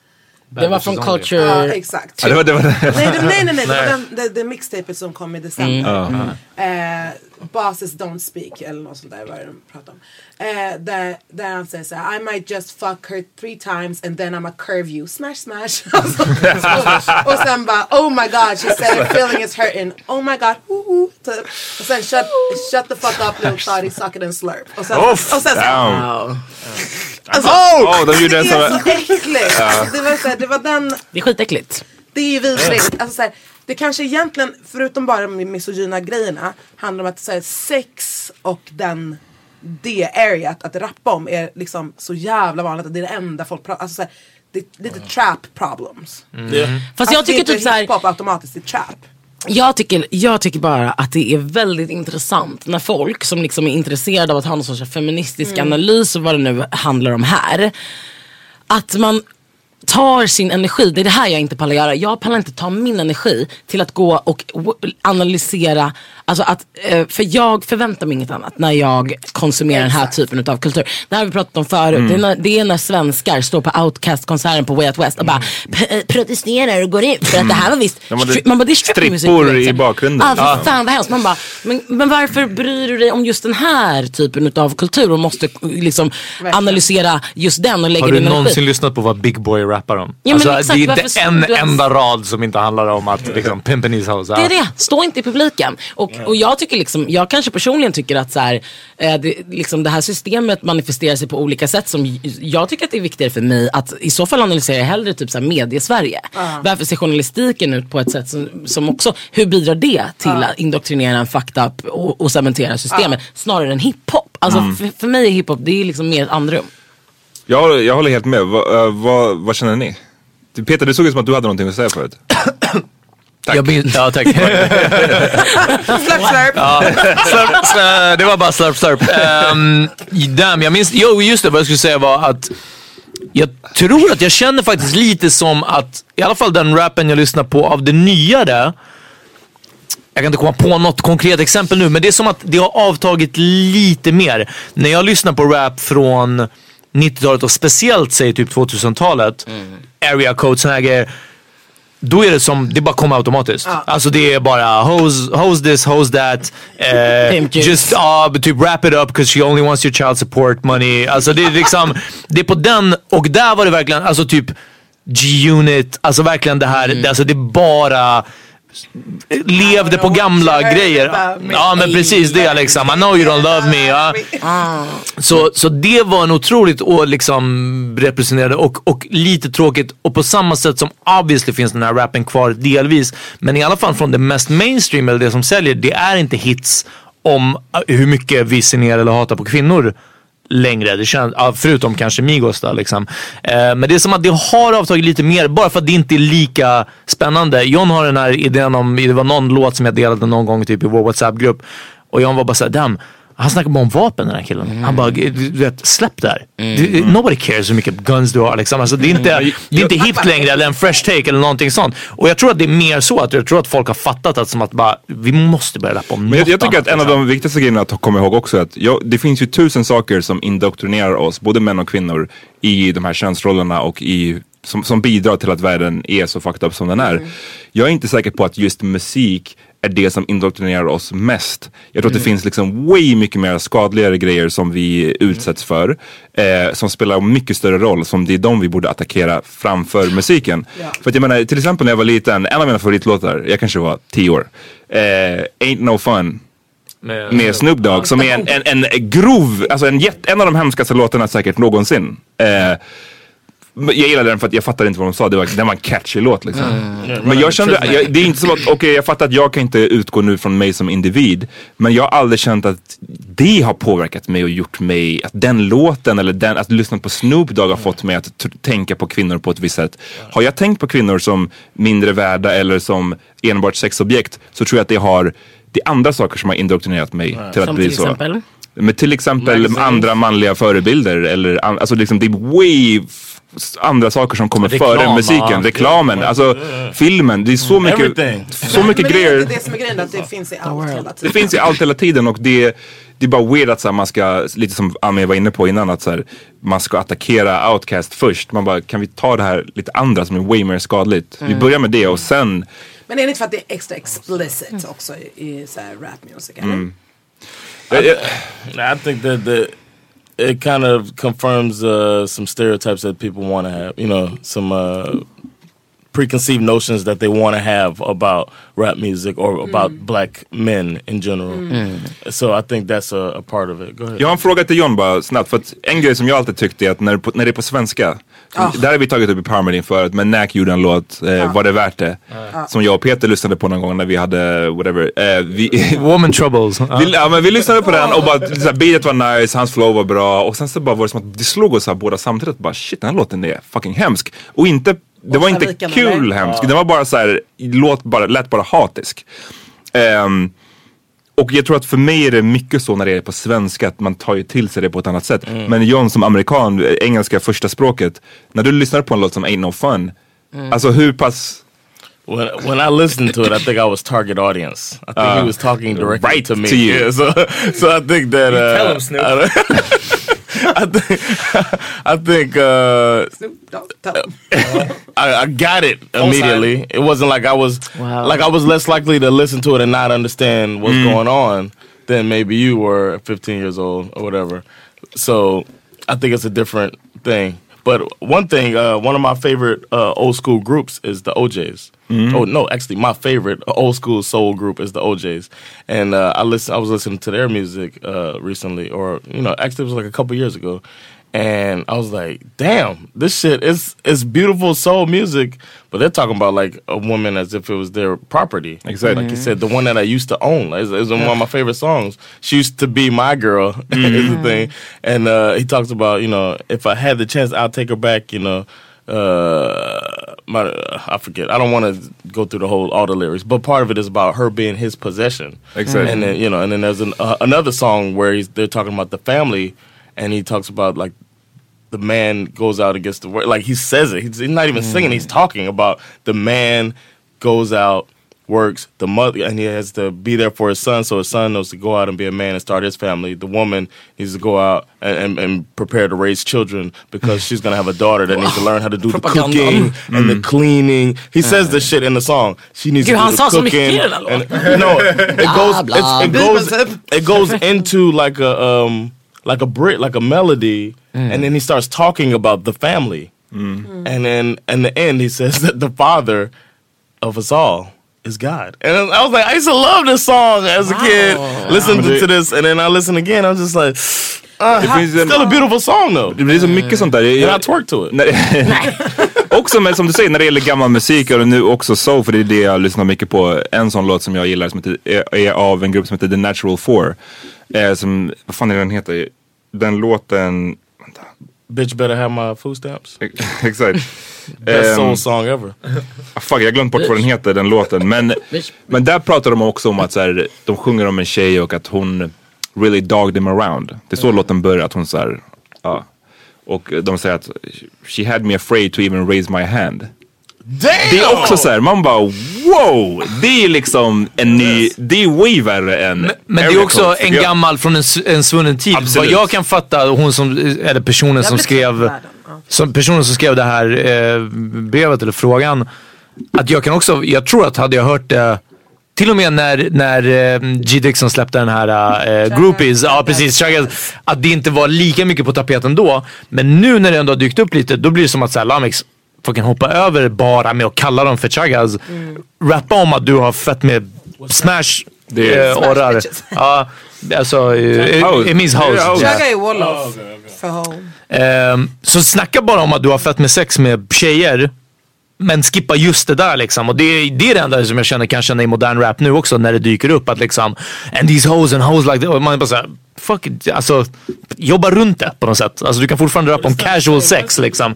Det var från Culture... Ja exakt. Ja, det var, det var, Nej, det, nej nej nej, det var den, det, det mixtapet som kom i december. Mm. Eh, Bosses don't speak eller något sånt där vad de pratar om. Eh, där, där han säger såhär I might just fuck her three times and then I'm a curve you smash smash. Alltså, och, och sen bara oh my god she said her feeling is hurting. Oh my god. Woo, woo, typ. Och sen shut, shut the fuck up little thotty suck it and slurp. Och sen, Off, och sen så. Wow. alltså, Oh, de gjorde det är så äckligt. Alltså, det, var så här, det var den Det är skitäckligt. det är ju vidrigt. Alltså, så här, det kanske egentligen, förutom bara de misogyna grejerna, handlar om att så här, sex och den det areat att rappa om är liksom så jävla vanligt att det är det enda folk pratar alltså, så här, det är lite trap problems. Fast jag tycker det är typ inte så här, hiphop automatiskt, det är trap. jag tycker, jag tycker bara att det är väldigt intressant när folk som liksom är intresserade av att ha någon sorts feministisk analys och vad det nu handlar om här. Att man tar sin energi, det är det här jag inte pallar göra. Jag pallar inte ta min energi till att gå och analysera, alltså att, eh, för jag förväntar mig inget annat när jag konsumerar den här typen av kultur. Det här har vi pratat om förut, det, är när, det är när svenskar står på Outcast-konserten på Way Out West och bara p- eh, protesterar och går ut för att det här var visst, Ja, stri- man bara det är strippor du i så. bakgrunden. Ja, för Ja. fan vad hemskt. Man bara, men, men varför bryr du dig om just den här typen av kultur och måste liksom analysera just den och lägga Har du din energi? någonsin lyssnat på vad Big Boy rappar om? men alltså, exakt, det är inte en du enda rad som inte handlar om att liksom, pimpen his house. Det är det, stå inte i publiken. Och, och jag tycker liksom, jag kanske personligen tycker att så här, eh, det, liksom det här systemet manifesterar sig på olika sätt som jag tycker att det är viktigare för mig att i så fall analysera jag hellre typ så här medie-Sverige. Varför ser journalistiken ut på ett sätt som, som också, hur bidrar det till att indoktrinera en up och, och cementera systemet snarare än hiphop? Alltså för, för mig är hiphop, det är liksom mer ett andrum. Jag, håller- jag håller helt med. Va, eh, vad, vad känner ni? Peter, det såg ut som att du hade någonting att säga förut. Jag minns, ja, tack. Slurp slurp. Ja, slurp, slurp, det var bara slurp slurp. Um, damn, jag minns, jo just det, vad jag skulle säga var att Jag tror att jag känner faktiskt lite som att, i alla fall den rappen jag lyssnar på av det nyare. Jag kan inte komma på något konkret exempel nu, men det är som att det har avtagit lite mer. När jag lyssnar på rap från 90-talet och speciellt säg typ 2000-talet, area code, såna här grejer. Då är det som, det bara kommer automatiskt. Alltså det är bara hose, hose this, hose that. juice. just uh, typ wrap it up because she only wants your child support money. Alltså det är liksom, det är på den, och där var det verkligen, alltså typ G-unit, alltså verkligen det här, det, alltså det är bara levde på gamla grejer. Ja men precis det liksom. I know you don't love me. Ja. Så, så det var en otroligt och liksom representerade och, och lite tråkigt och på samma sätt som obviously finns den här rappen kvar delvis. Men i alla fall från det mest mainstream eller det som säljer, det är inte hits om uh, hur mycket vi ser ner eller hatar på kvinnor längre. Det känns, förutom kanske Migos då liksom. Eh, men det är som att det har avtagit lite mer bara för att det inte är lika spännande. John har den här idén om, det var någon låt som jag delade någon gång typ i vår WhatsApp-grupp. Och John var bara såhär, damn. Han snackar bara om vapen den här killen. Han bara, du vet, släpp där. Du, nobody cares hur mycket guns du har liksom. Alltså, det är inte, det är inte hippt längre eller en fresh take eller någonting sånt. Och jag tror att det är mer så att jag tror att folk har fattat att som att bara, vi måste börja rappa om Men jag, något jag tycker annat, att en av liksom. de viktigaste grejerna att komma ihåg också är att jag, det finns ju tusen saker som indoktrinerar oss, både män och kvinnor, i de här könsrollerna och i som, som bidrar till att världen är så fucked up som den är. Jag är inte säker på att just musik är det som indoktrinerar oss mest. Jag tror att det finns liksom way mycket mer skadligare grejer som vi utsätts för. Eh, som spelar mycket större roll, som det är de vi borde attackera framför musiken. För att jag menar, till exempel när jag var liten, en av mina favoritlåtar, jag kanske var tio år, eh, Ain't No Fun med Snoop Dogg som är en, en, en grov, alltså en, jätt, en av de hemskaste låtarna säkert någonsin. Eh, jag gillade den för att jag fattade inte vad de sa, det var, den var en catchy låt liksom. Men jag kände, jag, det är inte som att, okej jag fattar att jag kan inte utgå nu från mig som individ. Men jag har aldrig känt att det har påverkat mig och gjort mig, att den låten eller den, att lyssna på Snoop Dogg har fått mig att tänka på kvinnor på ett visst sätt. Har jag tänkt på kvinnor som mindre värda eller som enbart sexobjekt så tror jag att det har, det är andra saker som har indoktrinerat mig till att Som bli till så. exempel? Men till exempel andra manliga förebilder eller alltså liksom det är way andra saker som kommer Reklam, före musiken. Reklamen, alltså filmen. Det är så mycket, Everything. så mycket Men det är grejer. inte det som är grejen, att det finns i allt hela Det tiden. finns i allt hela tiden och det, det är bara weird att så här, man ska, lite som Ami var inne på innan, att så här, man ska attackera Outcast först. Man bara, kan vi ta det här lite andra som är way mer skadligt? Vi börjar med det och sen Men är det inte för att det är extra explicit också i, i så här rap music? Eller? jag, jag, I think that the it kind of confirms uh, some stereotypes that people want to have. You know, some uh, preconceived notions that they want to have about rap music or about black men in general. So I think that's a, a part of it. Go ahead. Jag har en fråga till John bara snabbt. För att en grej som jag alltid tyckte är att när, när det är på svenska. som- Där har vi tagit upp i Power Meeting förut. Men Nack gjorde en låt, eh, Var det värt det? Som jag och Peter lyssnade på någon gång när vi hade whatever. Eh, vi, Woman troubles. Ja. vi, ja, men vi lyssnade på den och bara så här, beatet var nice, hans flow var bra. Och sen så bara var det som att det slog oss här, båda samtidigt. Bara shit den här låten är fucking hemsk. Och inte, det var inte kul nej. hemsk. Den var bara så här, låt bara, lät bara hatisk. Ehm, och jag tror att för mig är det mycket så när det är på svenska att man tar ju till sig det på ett annat sätt. Men John som amerikan, engelska första språket. När du lyssnar på en låt som Ain't No Fun. Alltså hur pass When when I listened to it, I think I was target audience. I think he was talking directly right to me. to you. Yeah, so so I think that uh, tell him, Snoop. I, I think I think uh, Snoop Dogg, tell them. I, I got it immediately. It wasn't like I was Wow. like I was less likely to listen to it and not understand what's going on than maybe you were 15 years old or whatever. So I think it's a different thing. But one thing, uh, one of my favorite uh, old school groups is the OJ's. Oh no, actually, my favorite old school soul group is the OJ's, and uh, I listen. I was listening to their music uh, recently, or you know, actually, it was like a couple years ago, and I was like, "Damn, this shit is is beautiful soul music." But they're talking about like a woman as if it was their property. Exactly. Like you said, the one that I used to own is, is one of my favorite songs. She used to be my girl, is the thing. And uh, he talks about you know, if I had the chance, I'll take her back. You know. Uh, my, I forget. I don't want to go through the whole all the lyrics, but part of it is about her being his possession. Exactly. And then you know, and then there's an, uh, another song where he's they're talking about the family, and he talks about like the man goes out against the work. Like he says it. He's, he's not even singing. He's talking about the man goes out, works, the mother, and he has to be there for his son. So his son knows to go out and be a man and start his family. The woman needs to go out and, and, and prepare to raise children because she's gonna have a daughter that needs to learn how to do the cooking and the mm. cleaning. He says this shit in the song. She needs to han do sa the cooking. i den and, no, it goes. It's, it goes. It goes into like a um like a Brit, like a melody, and then he starts talking about the family, and then in the end he says that the father of us all is God, and I was like, I used to love this song as a kid. Listened men det- to this, and then I listened again. I was just like, uh, Det finns en- still a beautiful song though. Det blir så mycket sånt där. Jag, And I twerk to it. också med, som du säger, när det gäller gammal musik och nu också soul, för det är det jag lyssnar mycket på. En sån låt som jag gillar som heter, är, är av en grupp som heter The Natural Four. Eh, som, vad fan är den heter? Den låten... Vänta. Bitch better have my food stamps. Exakt. Best Ehm, soul song ever. Ah, Fuck, jag glömt bort vad den heter, den låten. Men, men där pratar de också om att så här, de sjunger om en tjej och att hon really dogged him around. Det är så låten börjar, att hon så här, ja. Och de säger att she had me afraid to even raise my hand. Damn! Det är också så här, man bara wow! Det är liksom en ny, det är way värre än Men det är också Code. en Jag- gammal från en, en svunnen tid. Absolut. Vad jag kan fatta, hon som, eller personen som skrev, som personen som skrev det här eh, brevet eller frågan. Att jag kan också, jag tror att hade jag hört det till och med när, när eh, G. Dixon släppte den här eh, Groupies, ja precis, att det inte var lika mycket på tapeten då. Men nu när det ändå har dykt upp lite, då blir det som att så här, Lamix fucking hoppa över bara med att kalla dem för Chuggas. Rappa om att du har fett med smash Det är- eh, orrar. Ja, alltså, eh, it means Det är house. Jagga är Wolof. För home. Ehm, så snacka bara om att du har fett med sex med tjejer. Men skippa just det där liksom. Och det, det är det enda som jag känner kan känna i modern rap nu också när det dyker upp att liksom And these hoes and hoes like that. Och man är bara såhär, fuck it. Alltså jobba runt det på något sätt. Alltså du kan fortfarande rappa om casual sex liksom.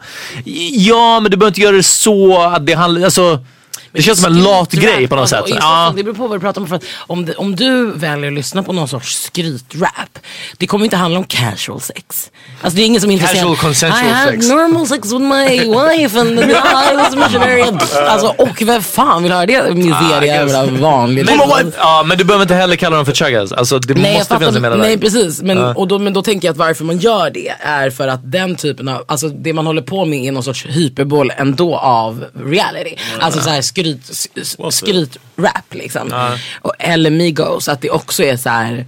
Ja men du behöver inte göra det så att det handlar, alltså det känns som en lat grej på något sätt. Ja. Ja. Det beror på vad du pratar om. För att om, det, om du väljer att lyssna på någon sorts skrytrap. Det kommer inte handla om casual sex. Alltså det är ingen som är intresserad. Casual consensual I had sex. normal sex with my wife and I was a missionary. Alltså och vem fan vill höra det? Miseria jävla vanlig. Men, ja, men du behöver inte heller kalla dem för chuggas. Alltså det Nej, måste finnas en mellanväg. nej precis, men, och då, men då tänker jag att varför man gör det är för att den typen av, alltså det man håller på med är någon sorts hyperbol ändå av reality. Alltså såhär skryt, skrytrap liksom. Och, eller Migos, att det också är så här.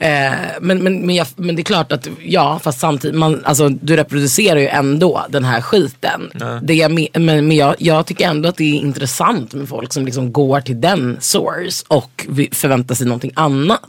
Eh, men, men, men, jag, men det är klart att, ja fast samtidigt, man, alltså, du reproducerar ju ändå den här skiten. Det jag, me- men men jag, jag tycker ändå att det är intressant med folk som liksom går till den source och förväntar sig någonting annat.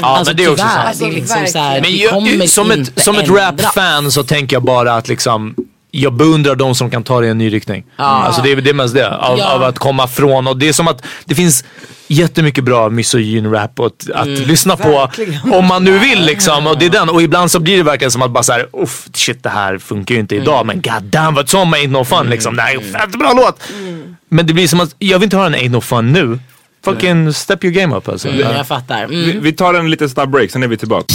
Ja, men det är också tyvärr, sant. Det är liksom så här, Men det jag, kommer som ett, som ett rap-fan så tänker jag bara att liksom jag beundrar de som kan ta det i en ny riktning. Alltså det är det är mest det. Av, Ja. av att komma från. Och det är som att det finns jättemycket bra misogyn rap att, att Mm. lyssna på. Verkligen. Om man nu vill liksom. Och, det är den. och ibland så blir det verkligen som att bara såhär, uff shit det här funkar ju inte Mm. idag. Men god damn what some ain't no fun liksom. Här är en fett bra låt. Men det blir som att, jag vill inte höra en ain't no fun nu. Fucking step your game up alltså. Mm, jag fattar. Mm. Vi, vi tar en liten snabb break, sen är vi tillbaka.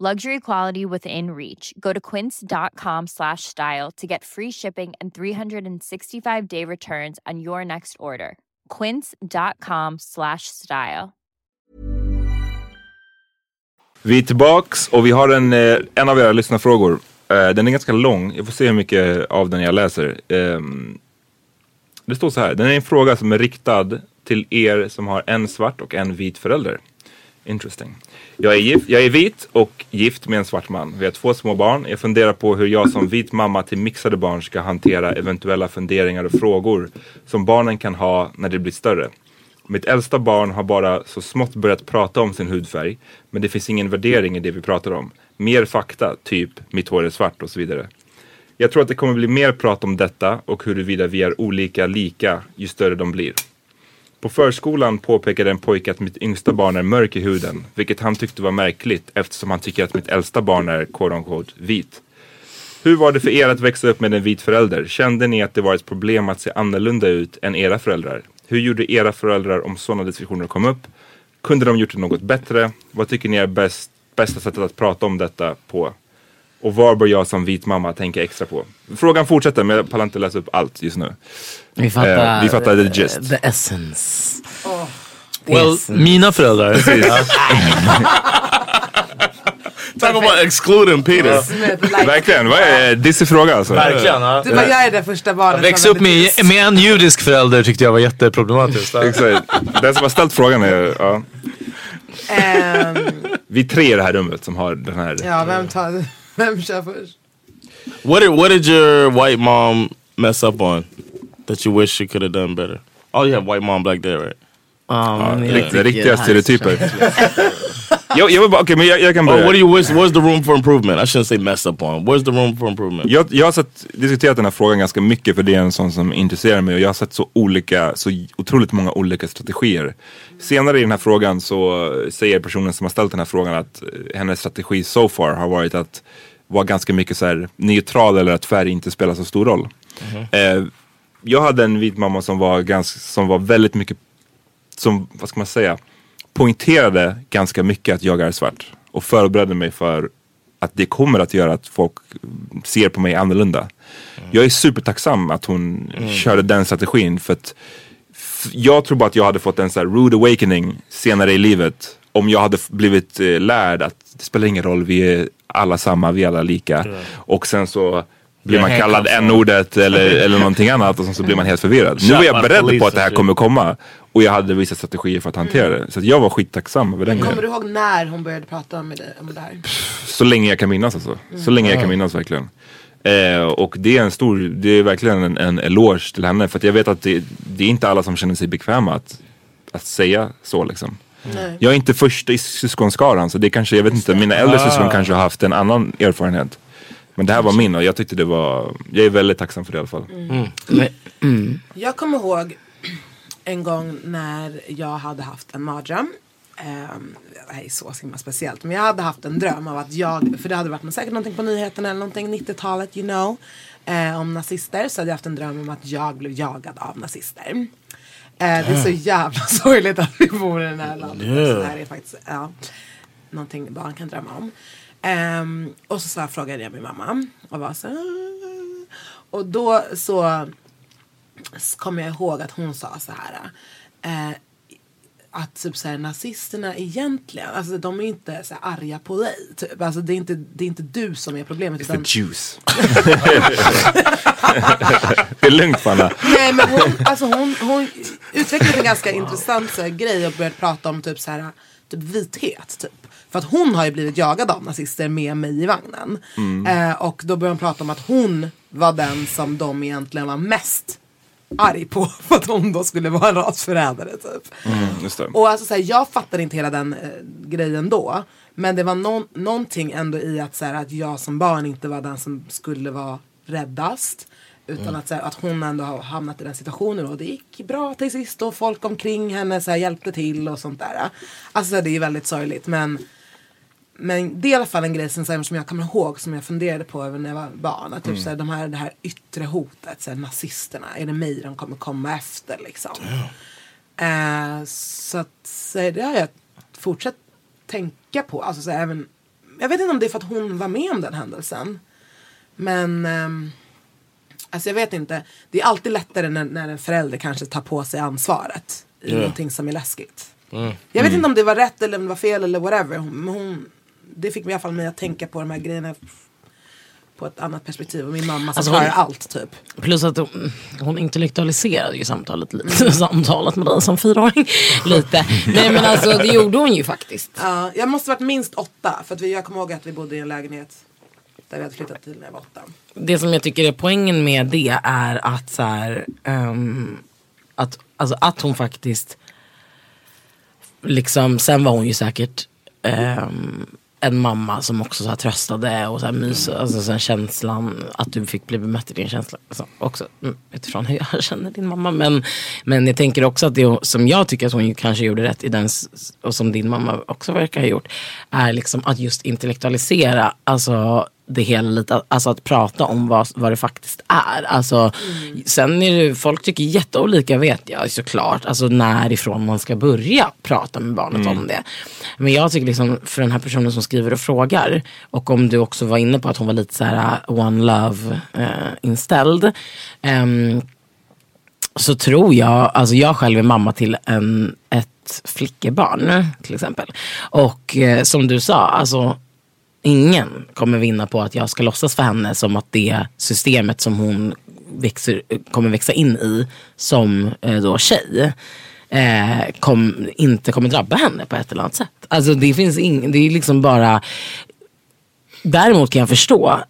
Luxury quality within reach. Go to quince.com slash style to get free shipping and 365 day returns on your next order. Quince.com slash style. Vi är tillbaks och vi har en, eh, en av era lyssnarfrågor. Eh, den är ganska lång. Jag får se hur mycket av den jag läser. Ehm, det står så här. Den är en fråga som är riktad till er som har en svart och en vit förälder. Interesting. Jag är, gift, jag är vit och gift med en svart man. Vi har två små barn. Jag funderar på hur jag som vit mamma till mixade barn ska hantera eventuella funderingar och frågor som barnen kan ha när de blir större. Mitt äldsta barn har bara så smått börjat prata om sin hudfärg. Men det finns ingen värdering i det vi pratar om. Mer fakta, typ mitt hår är svart och så vidare. Jag tror att det kommer bli mer prat om detta och huruvida vi är olika lika ju större de blir. På förskolan påpekade en pojke att mitt yngsta barn är mörk i huden, vilket han tyckte var märkligt eftersom han tycker att mitt äldsta barn är quote unquote vit. Hur var det för er att växa upp med en vit förälder? Kände ni att det var ett problem att se annorlunda ut än era föräldrar? Hur gjorde era föräldrar om sådana diskussioner kom upp? Kunde de gjort det något bättre? Vad tycker ni är bäst, bästa sättet att prata om detta på? Och vad bör jag som vit mamma tänka extra på? Frågan fortsätter men jag pallar inte läsa upp allt just nu. Vi fattar, Eh, vi fattar the gist. The essence. The Well, essence. mina föräldrar. Talk about excluding Peter. Like, Verkligen, vad är dissig fråga alltså. Verkligen. Ja. Du bara, jag är det första barnet. Växa upp med, med en judisk förälder tyckte jag var jätteproblematiskt. Exakt. Den som har ställt frågan är, ja. Ehm, Vi tre i det här rummet som har den här. ja, vem tar Vem kör först? What did what did your white mom mess up on that you wish she could have done better? Oh, you have white mom black dad, right? Ja, men jag Riktiga, stereotyper. jag, jag, vill bara, okej, men jag, jag kan Oh, börja. what do you wish? Where's the room for improvement? I shouldn't say mess up on. Where's the room for improvement? Jag, jag har sett, diskuterat den här frågan ganska mycket för det är en sån som intresserar mig och jag har sett så olika, så otroligt många olika strategier. Senare i den här frågan så säger personen som har ställt den här frågan att eh, hennes strategi so far har varit att vara ganska mycket så här neutral eller att färg inte spelar så stor roll. Eh, jag hade en vit mamma som var, ganska, som var väldigt mycket, som, vad ska man säga, poängterade ganska mycket att jag är svart. Och förberedde mig för att det kommer att göra att folk ser på mig annorlunda. Jag är supertacksam att hon körde den strategin för att jag tror bara att jag hade fått en så rude awakening senare i livet om jag hade blivit eh, lärd att det spelar ingen roll, vi är alla samma, vi är alla lika. Och sen så blir man kallad n-ordet eller, eller någonting annat och sen så blir man helt förvirrad. Nu var jag beredd på att det här kommer komma och jag hade vissa strategier för att hantera det. Så att jag var skittacksam över den Kommer grejen. du ihåg när hon började prata med dig om det här? Så länge jag kan minnas alltså. Så länge jag kan minnas verkligen. Eh, och det är en stor, det är verkligen en, en eloge till henne. För att jag vet att det, det är inte alla som känner sig bekväma att, att säga så liksom. Jag är inte först i syskonskaran så det kanske, jag vet inte, mina äldre syskon kanske har haft en annan erfarenhet. Men det här var min och jag tyckte det var, jag är väldigt tacksam för det i alla fall. Jag kommer ihåg en gång när jag hade haft en mardröm. Um, det här är så himla speciellt. Men jag hade haft en dröm av att jag, för det hade varit säkert någonting på nyheterna eller någonting 90-talet you know. Eh, om nazister. Så hade jag haft en dröm om att jag blev jagad av nazister. Eh, det är så jävla sorgligt att vi bor i den här landet. Yeah. Så det här är faktiskt ja, någonting barn kan drömma om. Ehm, och så, så här frågade jag min mamma. Och var så här, Och då så kommer jag ihåg att hon sa så här. Eh, att typ så här, nazisterna egentligen, alltså de är inte så här, arga på dig. Typ. Alltså, det, är inte, det är inte du som är problemet. The Utan, juice. det är lugnt Fanna. nej, men hon, alltså, hon, hon utvecklade en ganska intressant så här, grej och började prata om typ, så här, typ vithet. Typ. För att hon har ju blivit jagad av nazister med mig i vagnen. Eh, och då började hon prata om att hon var den som de egentligen var mest arg på. För att hon då skulle vara en rasförrädare typ. Mm. Och alltså så här, jag fattade inte hela den eh, grejen då. Men det var någon, någonting ändå i att, så här, att jag som barn inte var den som skulle vara räddast. Utan att, så här, att hon ändå har hamnat i den situationen och det gick bra till sist och folk omkring henne så hjälpte till och sånt där. Alltså det är ju väldigt sorgligt men men det är i alla fall en grej här, som jag kommer ihåg som jag funderade på även när jag var barn. Att typ, Mm. så de här, det här yttre hotet, så nazisterna, är det mig de kommer komma efter liksom? Eh, så att så det har jag fortsatt tänka på. Alltså, så även, jag vet inte om det är för att hon var med om den händelsen. Men ehm, alltså jag vet inte. Det är alltid lättare när, när en förälder kanske tar på sig ansvaret i Ja. någonting som är läskigt. Mm. Jag vet Mm. inte om det var rätt eller om det var fel eller whatever. Hon, hon, det fick mig i alla fall mig att tänka på de här grejerna på ett annat perspektiv. Och min mamma som Alltså, klarar hon- allt typ. Plus att hon, hon intellektualiserade ju samtalet lite. Samtalet med dig som fyraåring. Lite. Nej men alltså det gjorde hon ju faktiskt. Ja, jag måste varit minst åtta. För att vi, jag kommer ihåg att vi bodde i en lägenhet där vi hade flyttat till när jag var åtta. Det som jag tycker är poängen med det är att så här, ehm, att, alltså att hon faktiskt liksom, sen var hon ju säkert ehm, en mamma som också så här tröstade och så här mys, alltså så här känslan att du fick bli bemött i din känsla. Alltså, också mm, utifrån hur jag känner din mamma. Men, men jag tänker också att det som jag tycker att hon kanske gjorde rätt i den, och som din mamma också verkar ha gjort, är liksom att just intellektualisera alltså det hela lite, alltså att prata om vad, vad det faktiskt är. Alltså, Sen är det, folk tycker jätteolika vet jag såklart, alltså närifrån man ska börja prata med barnet Mm. om det. Men jag tycker liksom för den här personen som skriver och frågar och om du också var inne på att hon var lite så här uh, one love uh, inställd. ehm, så tror jag, alltså jag själv är mamma till en, ett flickebarn till exempel. Och eh, som du sa, alltså ingen kommer vinna på att jag ska låtsas för henne som att det systemet som hon växer, kommer växa in i som eh, då tjej eh, kom, inte kommer drabba henne på ett eller annat sätt. Alltså det finns ing, det är liksom bara Däremot kan jag förstå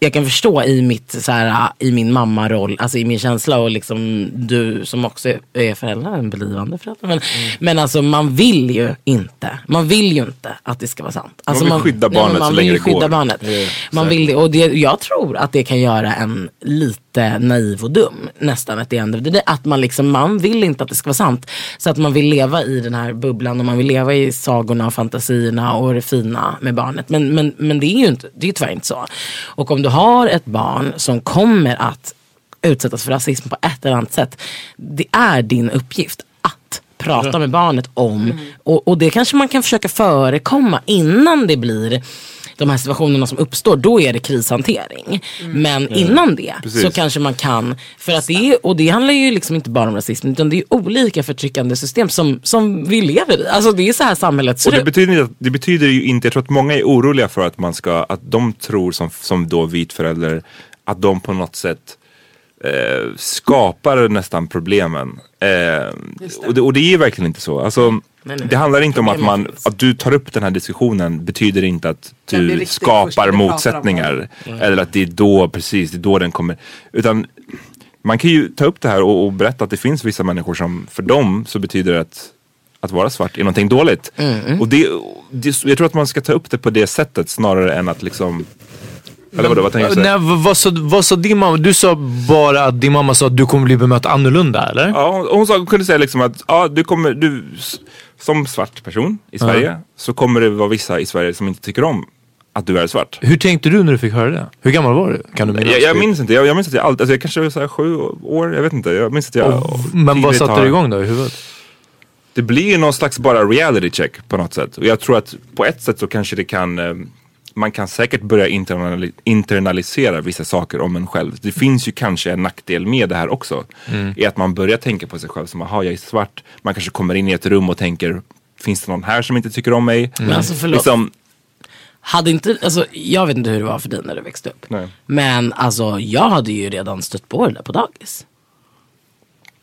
jag kan förstå i, mitt, så här, i min mammaroll, alltså i min känsla och liksom du som också är förälder, en blivande förälder. Men, men alltså man vill ju inte, man vill ju inte att det ska vara sant. Alltså, vill skydda nej, barnet man så vill länge det går. Barnet. Ja, man vill det, och det, jag tror att det kan göra en lite naiv och dum nästan at the end of the day. Att man liksom, man vill inte att det ska vara sant. Så att man vill leva i den här bubblan och man vill leva i sagorna och fantasierna och det fina med barnet. Men, men, men det är ju inte, det är tyvärr inte så. Och om du har ett barn som kommer att utsättas för rasism på ett eller annat sätt. Det är din uppgift att prata med barnet om. Och, och det kanske man kan försöka förekomma innan det blir de här situationerna som uppstår, då är det krishantering. Men Mm. innan det Precis. så kanske man kan, för att det är, och det handlar ju liksom inte bara om rasism utan det är olika förtryckande system som, som vi lever i. Alltså det är så här samhället ser Och det ut. betyder, det betyder ju inte, jag tror att många är oroliga för att man ska, att de tror som, som då vit förälder, att de på något sätt eh, skapar nästan problemen. Eh, och, det, och det är ju verkligen inte så. Alltså, Nej, nej. det handlar inte om att man, att du tar upp den här diskussionen betyder inte att du skapar motsättningar. Mm. Eller att det är då, precis, det är då den kommer. Utan man kan ju ta upp det här och, och berätta att det finns vissa människor som, för dem så betyder det att att vara svart är någonting dåligt. Mm. Och det, det, jag tror att man ska ta upp det på det sättet snarare än att liksom eller vadå, vad tänker du säga? Nej, vad, sa, vad sa din mamma? Du sa bara att din mamma sa att du kommer bli bemött annorlunda eller? Ja, hon, hon, sa, hon kunde säga liksom att ja, du kommer, du, som svart person i Sverige Ja. så kommer det vara vissa i Sverige som inte tycker om att du är svart. Hur tänkte du när du fick höra det? Hur gammal var du? Kan du minnas? Jag, jag minns inte, jag, jag minns att jag alltid, alltså jag kanske var så här sju år, jag vet inte. Jag minns att jag Och- men vad satte har- du igång då i huvudet? Det blir ju någon slags bara reality check på något sätt. Och jag tror att på ett sätt så kanske det kan eh, man kan säkert börja internali- internalisera vissa saker om en själv. Det finns ju kanske en nackdel med det här också. Mm. I att man börjar tänka på sig själv som, jaha jag är svart. Man kanske kommer in i ett rum och tänker, finns det någon här som inte tycker om mig? Men alltså, förlåt. Liksom, Hade inte, alltså, jag vet inte hur det var för dig när du växte upp. nej. Men alltså jag hade ju redan stött på det där på dagis.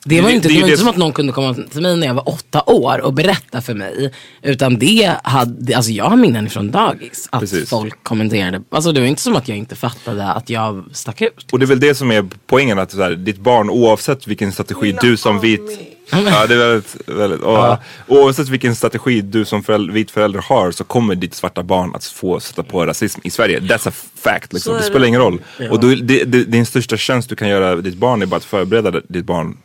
Det var Det- ju inte, det det är var inte det som att någon kunde komma till mig när jag var åtta år och berätta för mig. Utan det hade, alltså jag har minnen från dagis. Att Precis. folk kommenterade. Alltså det var inte som att jag inte fattade att jag stack ut. Och det är väl det som är poängen, att så här, ditt barn oavsett vilken strategi du som vit Ja, det är väldigt, väldigt och, Ja. Oavsett vilken strategi du som föräldrar, vit förälder har så kommer ditt svarta barn att få sätta på rasism i Sverige. That's a fact. Liksom. Det det. spelar ingen roll. Ja. Och då, det, det, din största tjänst du kan göra ditt barn är bara att förbereda ditt barn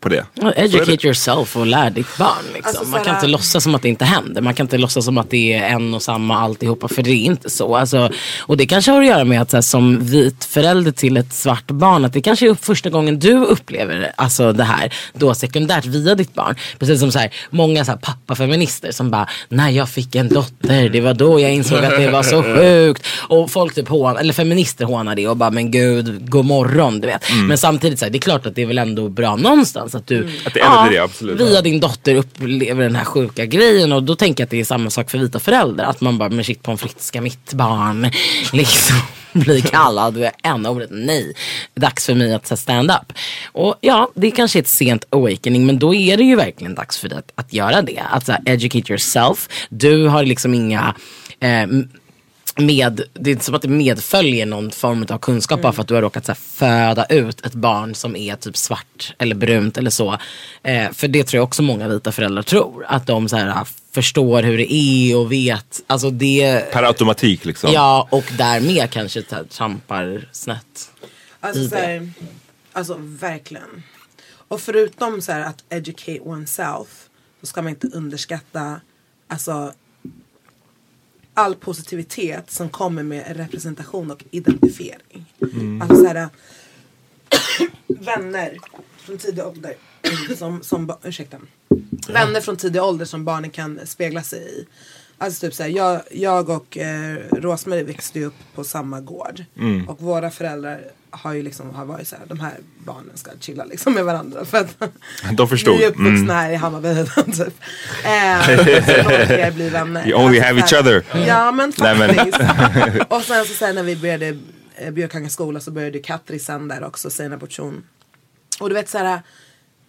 på det. Ja, Educate yourself och lär ditt barn. Liksom. Alltså, man kan inte låtsas som att det inte händer. Man kan inte låtsas som att det är en och samma alltihopa. För det är inte så. Alltså, och det kanske har att göra med att såhär, som vit förälder till ett svart barn. Att det kanske är första gången du upplever alltså, det här. Då sekundärt via ditt barn. Precis som såhär, många såhär, pappafeminister som bara. När jag fick en dotter. Det var då jag insåg att det var så sjukt. Och folk typ hån, eller feminister hånar det och bara men gud, god morgon. Du vet. Mm. Men samtidigt så här, det är klart att det är väl ändå bra någonstans att du Att det är det, absolut. via din dotter upplever den här sjuka grejen och då tänker jag att det är samma sak för vita föräldrar. Att man bara, men shit pommes frites ska mitt barn liksom bli kallad med n-ordet? Nej, dags för mig att stand up. Och ja, det kanske är ett sent awakening men då är det ju verkligen dags för dig att, att göra det. Att så här, educate yourself. Du har liksom inga eh, med, det är inte som att det medföljer någon form av kunskap bara för att du har råkat så här, föda ut ett barn som är typ svart eller brunt eller så. Eh, för det tror jag också många vita föräldrar tror. Att de så här, förstår hur det är och vet. Alltså det, Per automatik liksom. ja och därmed kanske här, trampar snett. Alltså, så här, alltså verkligen. Och förutom så här, att educate oneself så ska man inte underskatta alltså, all positivitet som kommer med representation och identifiering. Mm. Alltså så här, vänner från tidig ålder som, som ba- ursäkta. Vänner från tidig ålder som barnen kan spegla sig i. Alltså typ såhär, jag, jag och eh, Rosmarie växte upp på samma gård. Mm. Och våra föräldrar har ju liksom har varit såhär, de här barnen ska chilla liksom med varandra. För att De förstod. Vi är uppvuxna Mm. här i Hammarbyhöjden typ. Eh, så bli vänner. You only Alltså, have each så här- other. Ja men faktiskt. och sen så sen när vi började eh, Björkanga skola så började Katri sen där också, Sina Portion. Och du vet så här.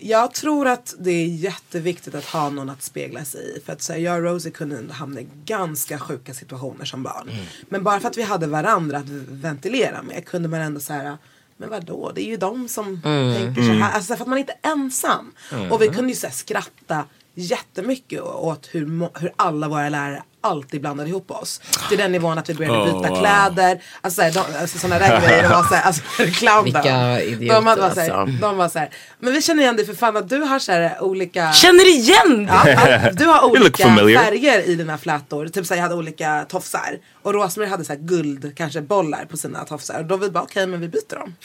Jag tror att det är jätteviktigt att ha någon att spegla sig i. För att så här, jag och Rosie kunde hamna i ganska sjuka situationer som barn. Men bara för att vi hade varandra att ventilera med kunde man ändå säga men vadå, det är ju de som Mm. tänker så Mm. här. Alltså för att man är inte ensam. Mm. Och vi kunde ju så här, skratta jättemycket åt hur, hur alla våra lärare alltid blandade ihop oss. Till den nivån att vi började Oh, byta wow. kläder. Alltså, de, alltså sådana där grejer. De var så här, alltså clown Vilka idioter, de, hade bara så här, alltså. de var så här, men vi känner igen dig för fan att du har så här olika Känner igen Ja, du har olika färger i dina flätor. Typ så här, jag hade olika tofsar. Och Rosmarie hade så här guld, kanske bollar på sina tofsar. Och då vi bara okej men vi byter dem.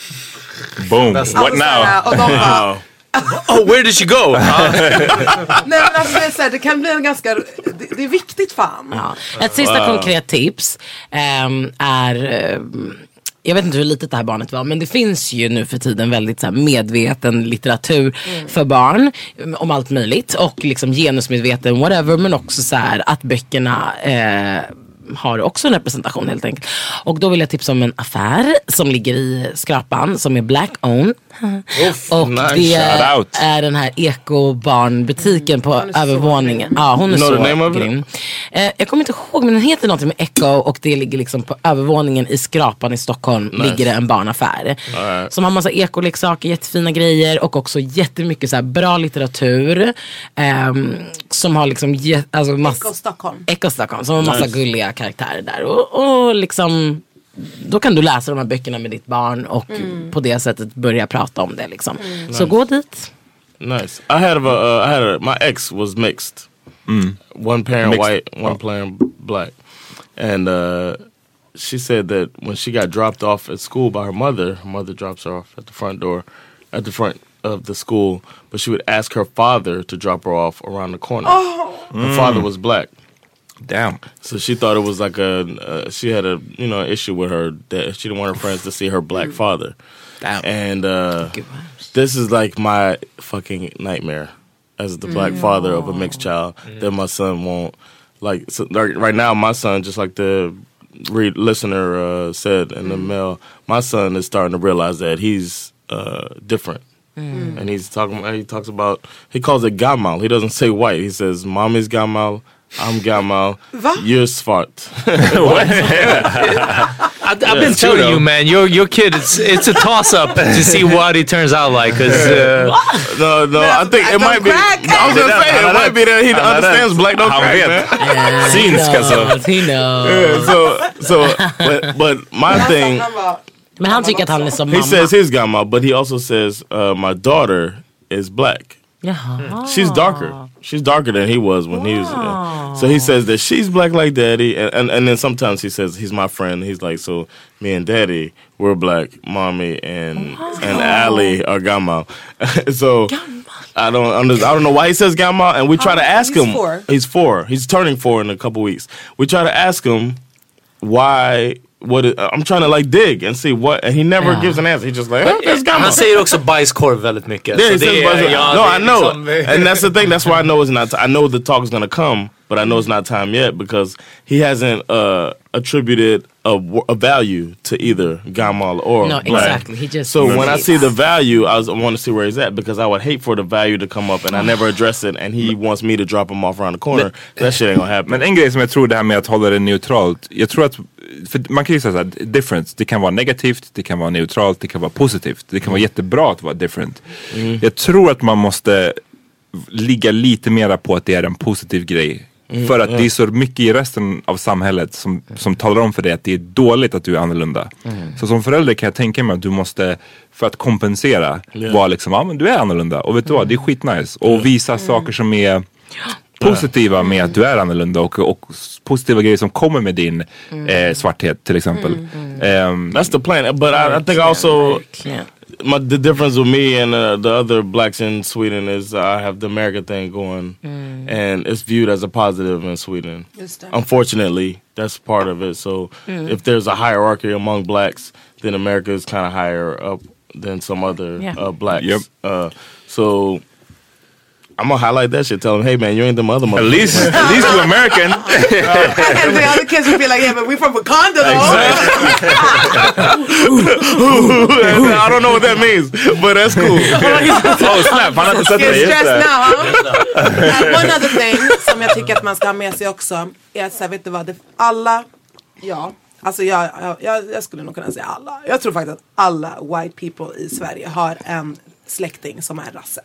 Boom. What Alltså, så now? här, och de bara, Oh, where did she go? Nej men alltså det, är så här, det kan bli en ganska, det, det är viktigt fan. Ja. Ett sista konkret tips ehm, är ehm, jag vet inte hur litet det här barnet var men det finns ju nu för tiden väldigt så här, medveten litteratur för barn mm, om allt möjligt och liksom genusmedveten whatever men också så här att böckerna eh, har också en representation helt enkelt. Och då vill jag tipsa om en affär som ligger i Skrapan som är black owned. Och nice. det är den här ekobarnbutiken på övervåningen. Ja, hon är know så the name of it? grym. Eh, jag kommer inte ihåg men den heter någonting med Echo och det ligger liksom på övervåningen i Skrapan i Stockholm Nice. ligger det en barnaffär. Alright. Som har massa ekoleksaker, jättefina grejer och också jättemycket så här bra litteratur. ehm, som har liksom alltså mass- Echo Stockholm. Echo Stockholm som har massa Nice. gulliga karaktärer där. Och, och liksom då kan du läsa de här böckerna med ditt barn och Mm. på det sättet börja prata om det liksom. Mm. Så Nice. gå dit. Nice. I had a, uh, I had a, my ex was mixed. One parent Mixed. white, one parent black, and uh, she said that when she got dropped off at school by her mother, her mother drops her off at the front door, at the front of the school, but she would ask her father to drop her off around the corner. Oh. Her Mm. father was black. Damn. So she thought it was like a uh, she had a you know issue with her that she didn't want her friends to see her black father. And uh, this is like my fucking nightmare as the black Mm. father of a mixed child that my son won't like. So like, right now, my son, just like the read listener uh, said in the mail, my son is starting to realize that he's uh, different. Mm. And he's talking. He talks about. He calls it gamal. He doesn't say white. He says, "Mommy's gamal. I'm gamal. Va? You're svart." I've been telling you, man, your your kid, it's it's a toss up to see what he turns out like. Cause uh, No, no, I think it might be. I was gonna say it might be that he Han understands rätt. black don't crack, man. Yeah, Synsk he alltså. knows, He knows. Yeah, so, so, but, but my thing, Han Men han tycker att han är som he says his grandma, but he also says uh, my daughter is black. She's darker. She's darker than he was when he was. Uh, so he says that she's black like daddy, and, and and then sometimes he says he's my friend. He's like, so me and daddy, we're black. Mommy and and Allie are gamma. so I don't under, I don't know why he says gamma, and we try to ask he's him. four. He's four. He's turning four in a couple weeks. We try to ask him why. What it, I'm trying to like dig and see what, and he never gives an answer. He just like, oh, there's gamma. han säger också bajskorv väldigt mycket. Yeah, Så det buzzer. är- ja, no, I know, liksom- and that's the thing. That's why I know it's not. I know the talk is gonna come, but I know it's not time yet because he hasn't uh, attributed a, a value to either Gamal or No, Black. exactly. He just So when I hates. see the value, I, was, I want to see where he's at because I would hate for the value to come up and I never address it, and he wants me to drop him off around the corner. that shit ain't gonna happen. Men en grej som jag tror det här med att hålla det neutralt. Jag tror att, för man kan ju säga såhär, different. Det kan vara negativt, det kan vara neutralt, det kan vara positivt. Det kan vara jättebra att vara different. Jag tror att man måste ligga lite mera på att det är en positiv grej. Mm, för att ja. det är så mycket i resten av samhället som, som talar om för dig att det är dåligt att du är annorlunda. Mm. Så som förälder kan jag tänka mig att du måste, för att kompensera, Ja. vara liksom, ja men du är annorlunda. Och vet du vad, det är skitnice. Och visa saker som är positiva med att du är annorlunda och, och positiva grejer som kommer med din eh, svarthet till exempel. Ehm, That's the plan. But I, I think also my, the difference with me and uh, the other blacks in Sweden is I have the America thing going, and it's viewed as a positive in Sweden. Unfortunately, that's part of it. So Mm. if there's a hierarchy among blacks, then America is kind of higher up than some other Yeah. uh, blacks. Yep. Uh, so. I'm gonna highlight that shit. Tell them, hey man, you ain't them other At least, at least you're American. and the other kids would be like, yeah, but we from Wakanda though. I don't know what that means, but that's cool. oh snap, han inte sett det. Stressed now, huh? And one other thing som jag tycker att man ska ha med sig också är att så här, vet du vad, det, alla, ja, alltså jag, jag, jag skulle nog kunna säga alla. Jag tror faktiskt att alla white people i Sverige har en släkting som är rasse.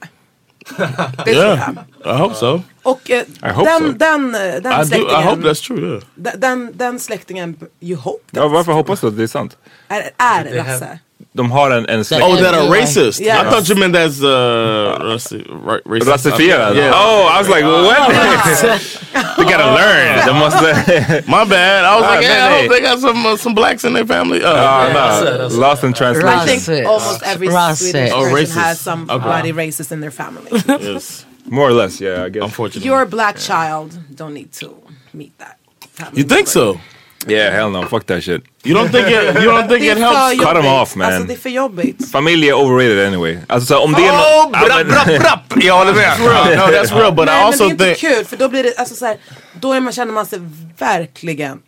Det tror yeah, jag. I hope so. Och eh, I hope den, so. den, eh, den I, do, släktingen, I hope that's true. Yeah. den, den, den släktingen, you hope, Ja, varför hoppas du att det är sant? är, är rasse. De har en, en släkt. Oh, that are racist. Yes. I thought you meant that's uh, raci- racist. Rasifierad? Yeah. Oh, I was like, what? we gotta learn. De måste... My bad. I was Ah, like, yeah, I hope they got some uh, some blacks in their family. Uh, Ah, no. Lost in translation. I translation. think almost every Racist. Swedish Oh, person racist. has somebody racist in their family. yes. More or less, yeah, I guess. Unfortunately. Your black child don't need to meet that. you think so? Yeah, hell no. Fuck that shit. You don't think it? You don't think it för helps? Cut jobbigt. off, man. Alltså det är för jobbigt. Familj är overrated anyway. Alltså så om det är Oh, nå- Ja, brapp, men- brapp, brapp. Jag håller med. No, that's real. But I Nej men det also är inte think. kul för då blir det, alltså så här, då är man, känner man sig verkligen,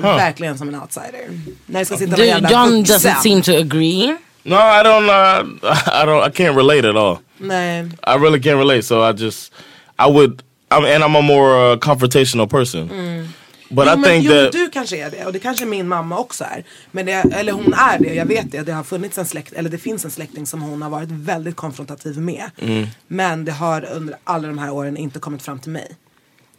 verkligen som en outsider. När det ska sitta Do, någon jävla John doesn't seem to agree. No, I don't. Uh, I don't. I can't relate at all. Nej. I really can't relate. So I just, I would, I'm, and I'm a more uh, confrontational person. But jo, I men, jo, that du kanske är det och det kanske min mamma också är. Men det, eller hon är det, jag vet det. Det har funnits en släkt, eller det finns en släkting som hon har varit väldigt konfrontativ med. Mm. Men det har under alla de här åren inte kommit fram till mig.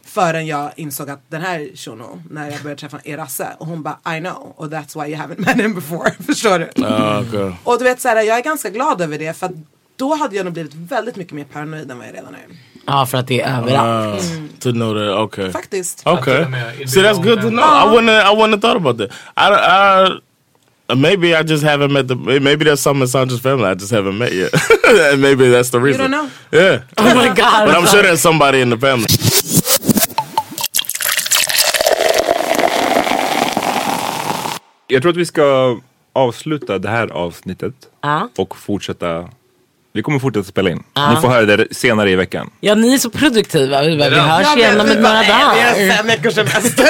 Förrän jag insåg att den här shunon, när jag började träffa er rasse och hon bara I know och that's why you haven't met him before. Förstår du? Uh, okay. Och du vet såhär, jag är ganska glad över det för att då hade jag nog blivit väldigt mycket mer paranoid än vad jag redan är. Ja, för att det är överallt. Uh, to know that. Okay. Faktiskt. Okay. See, that's good to know. I wouldn't. I wouldn't have thought about that. I. I uh, maybe I just haven't met the. Maybe there's some in Sandra's family I just haven't met yet, and maybe that's the You reason. don't know. Yeah. Oh my god. But I'm sure there's somebody in the family. Jag tror att vi ska avsluta det här avsnittet Ja. och fortsätta. Vi kommer fortsätta spela in. Ja. Ni får höra det senare i veckan. Ja, ni är så produktiva. Vi, bara, vi hörs Jag igen om ett några nej, Vi har dagar. fem veckors semester.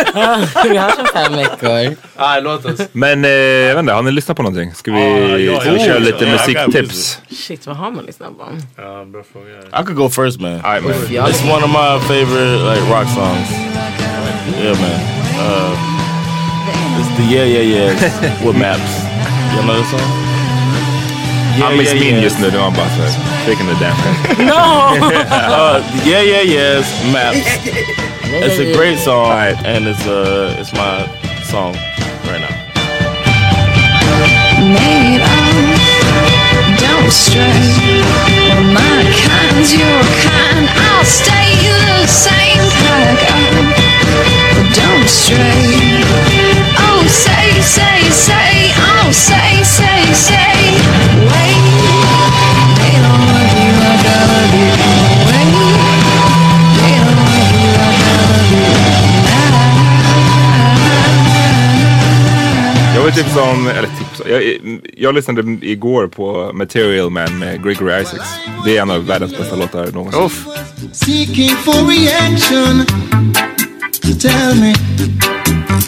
vi hörs om fem veckor. Nej, låt oss. Men eh, jag vet inte, har ni lyssnat på någonting? Ska vi, Ja, ja, ska vi ja. köra lite Ja, kan musiktips? Shit, vad har man lyssnat på? Ja, bra fråga. I could go first, man. All right, man. Ja. It's one of my favorite like rock songs. Yeah, man. Uh, It's the Yeah Yeah Yeahs with Maps. You know the song? Han miss min just nu, nu är han bara såhär, shaking the damn head. No! uh, the Yeah Yeah Yeahs, Maps. It's a great song, and it's uh, it's my song right now. made of. Don't stray. My kind's your kind. I'll stay the same Jag vill tipsa om, eller tipsa, jag, jag lyssnade igår på Material Man med Gregory Isaacs. Det är en av världens bästa låtar någonsin. Seeking for reaction to tell me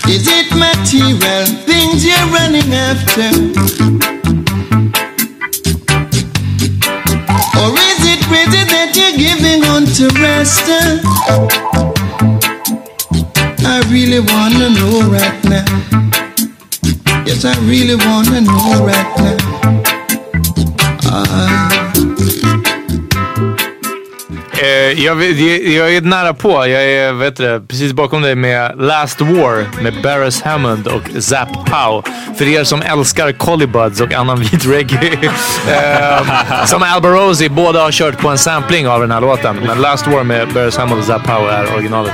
Is it material things you're running after? Or is it crazy that you're giving on to rest? I really wanna know right now. Yes, I really wanna know right now. Eh, jag, jag, jag är nära på. Jag är vet du, det, precis bakom dig med Last War med Barris Hammond och Zap Pow. För er som älskar Collybuds och annan vit reggae. eh, som Alba Rosie, båda har kört på en sampling av den här låten. Men Last War med Barris Hammond och Zap Pow är originalet.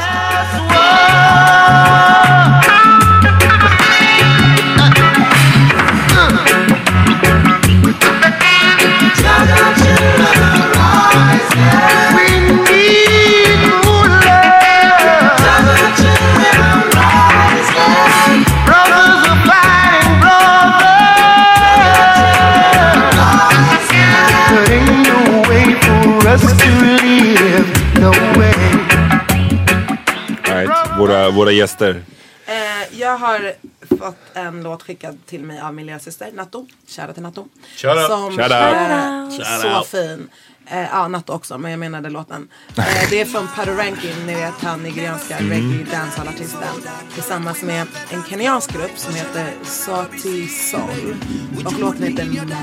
Våra, våra gäster. Eh, jag har fått en låt skickad till mig av min lilla syster Natto. Shoutout till Natto. Shout out. Som Shout out. är Shout så out. fin. Eh, ja, Natto också, men jag menade låten. Eh, det är från Pato Rankin, ni vet han nigerianska Mm. reggae dancehall-artisten. Tillsammans med en kenyansk grupp som heter Sati Soul. Och låten heter Melody.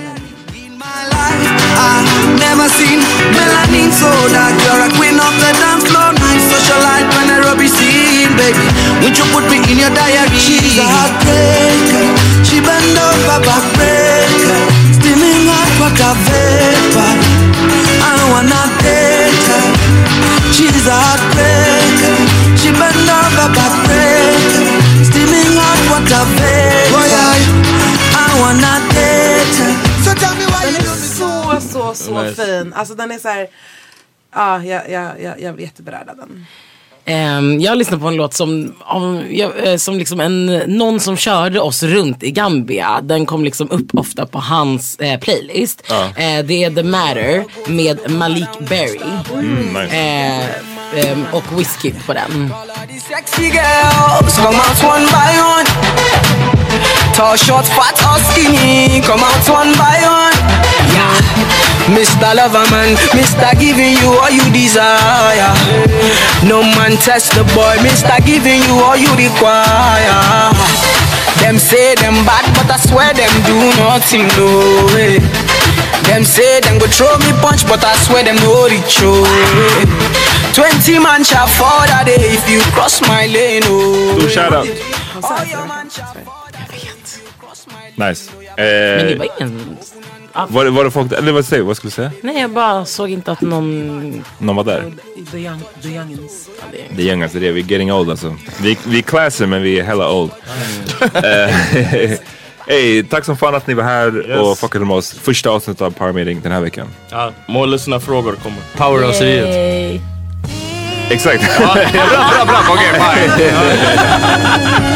I date her. She's a heartbreaker. She bend over backbreaker. Steaming hot water vapor. Date her. So tell me why är så, så, så Nice. fin. Alltså den är så här. Ja, jag, jag, jag, jag blir jätteberörd av den. Ehm, jag lyssnade på en låt som, eh, som liksom en, någon som körde oss runt i Gambia. Den kom liksom upp ofta på hans eh, playlist. Ja. Eh, det är The Matter med Malik Berry. Mm, nice. Eh, ehm, och Whiskey på den. Girls come out one by one. Tall, short, fat or skinny, come out one by one. Yeah, Mr. Loverman, Mr. Giving you all you desire. No man test the boy, Mr. Giving you all you require. Them say them bad, but I swear them do nothing, no way. Them say them go throw me punch, but I swear them no reach, oh. Twenty man shall fall that day if you cross my lane, oh. Stor shoutout. Nice. Eh, Men det var ingen... Ja. var, det- var det folk, eller vad säger du? Vad skulle du säga? Nej, jag bara såg inte att någon... Någon var där? The, young, the youngins. Ja, det är- Det är young alltså, det är vi är getting old alltså. Vi, vi är classy men vi är hella old. Eh, Hey, tack som fan att ni var här Yes. och fuckade med oss. Första avsnittet av Power Meeting den här veckan. Ja. More lyssnarfrågor kommer. Powerraseriet. Yay. Exakt. Bra, bra, bra. Okej, bye.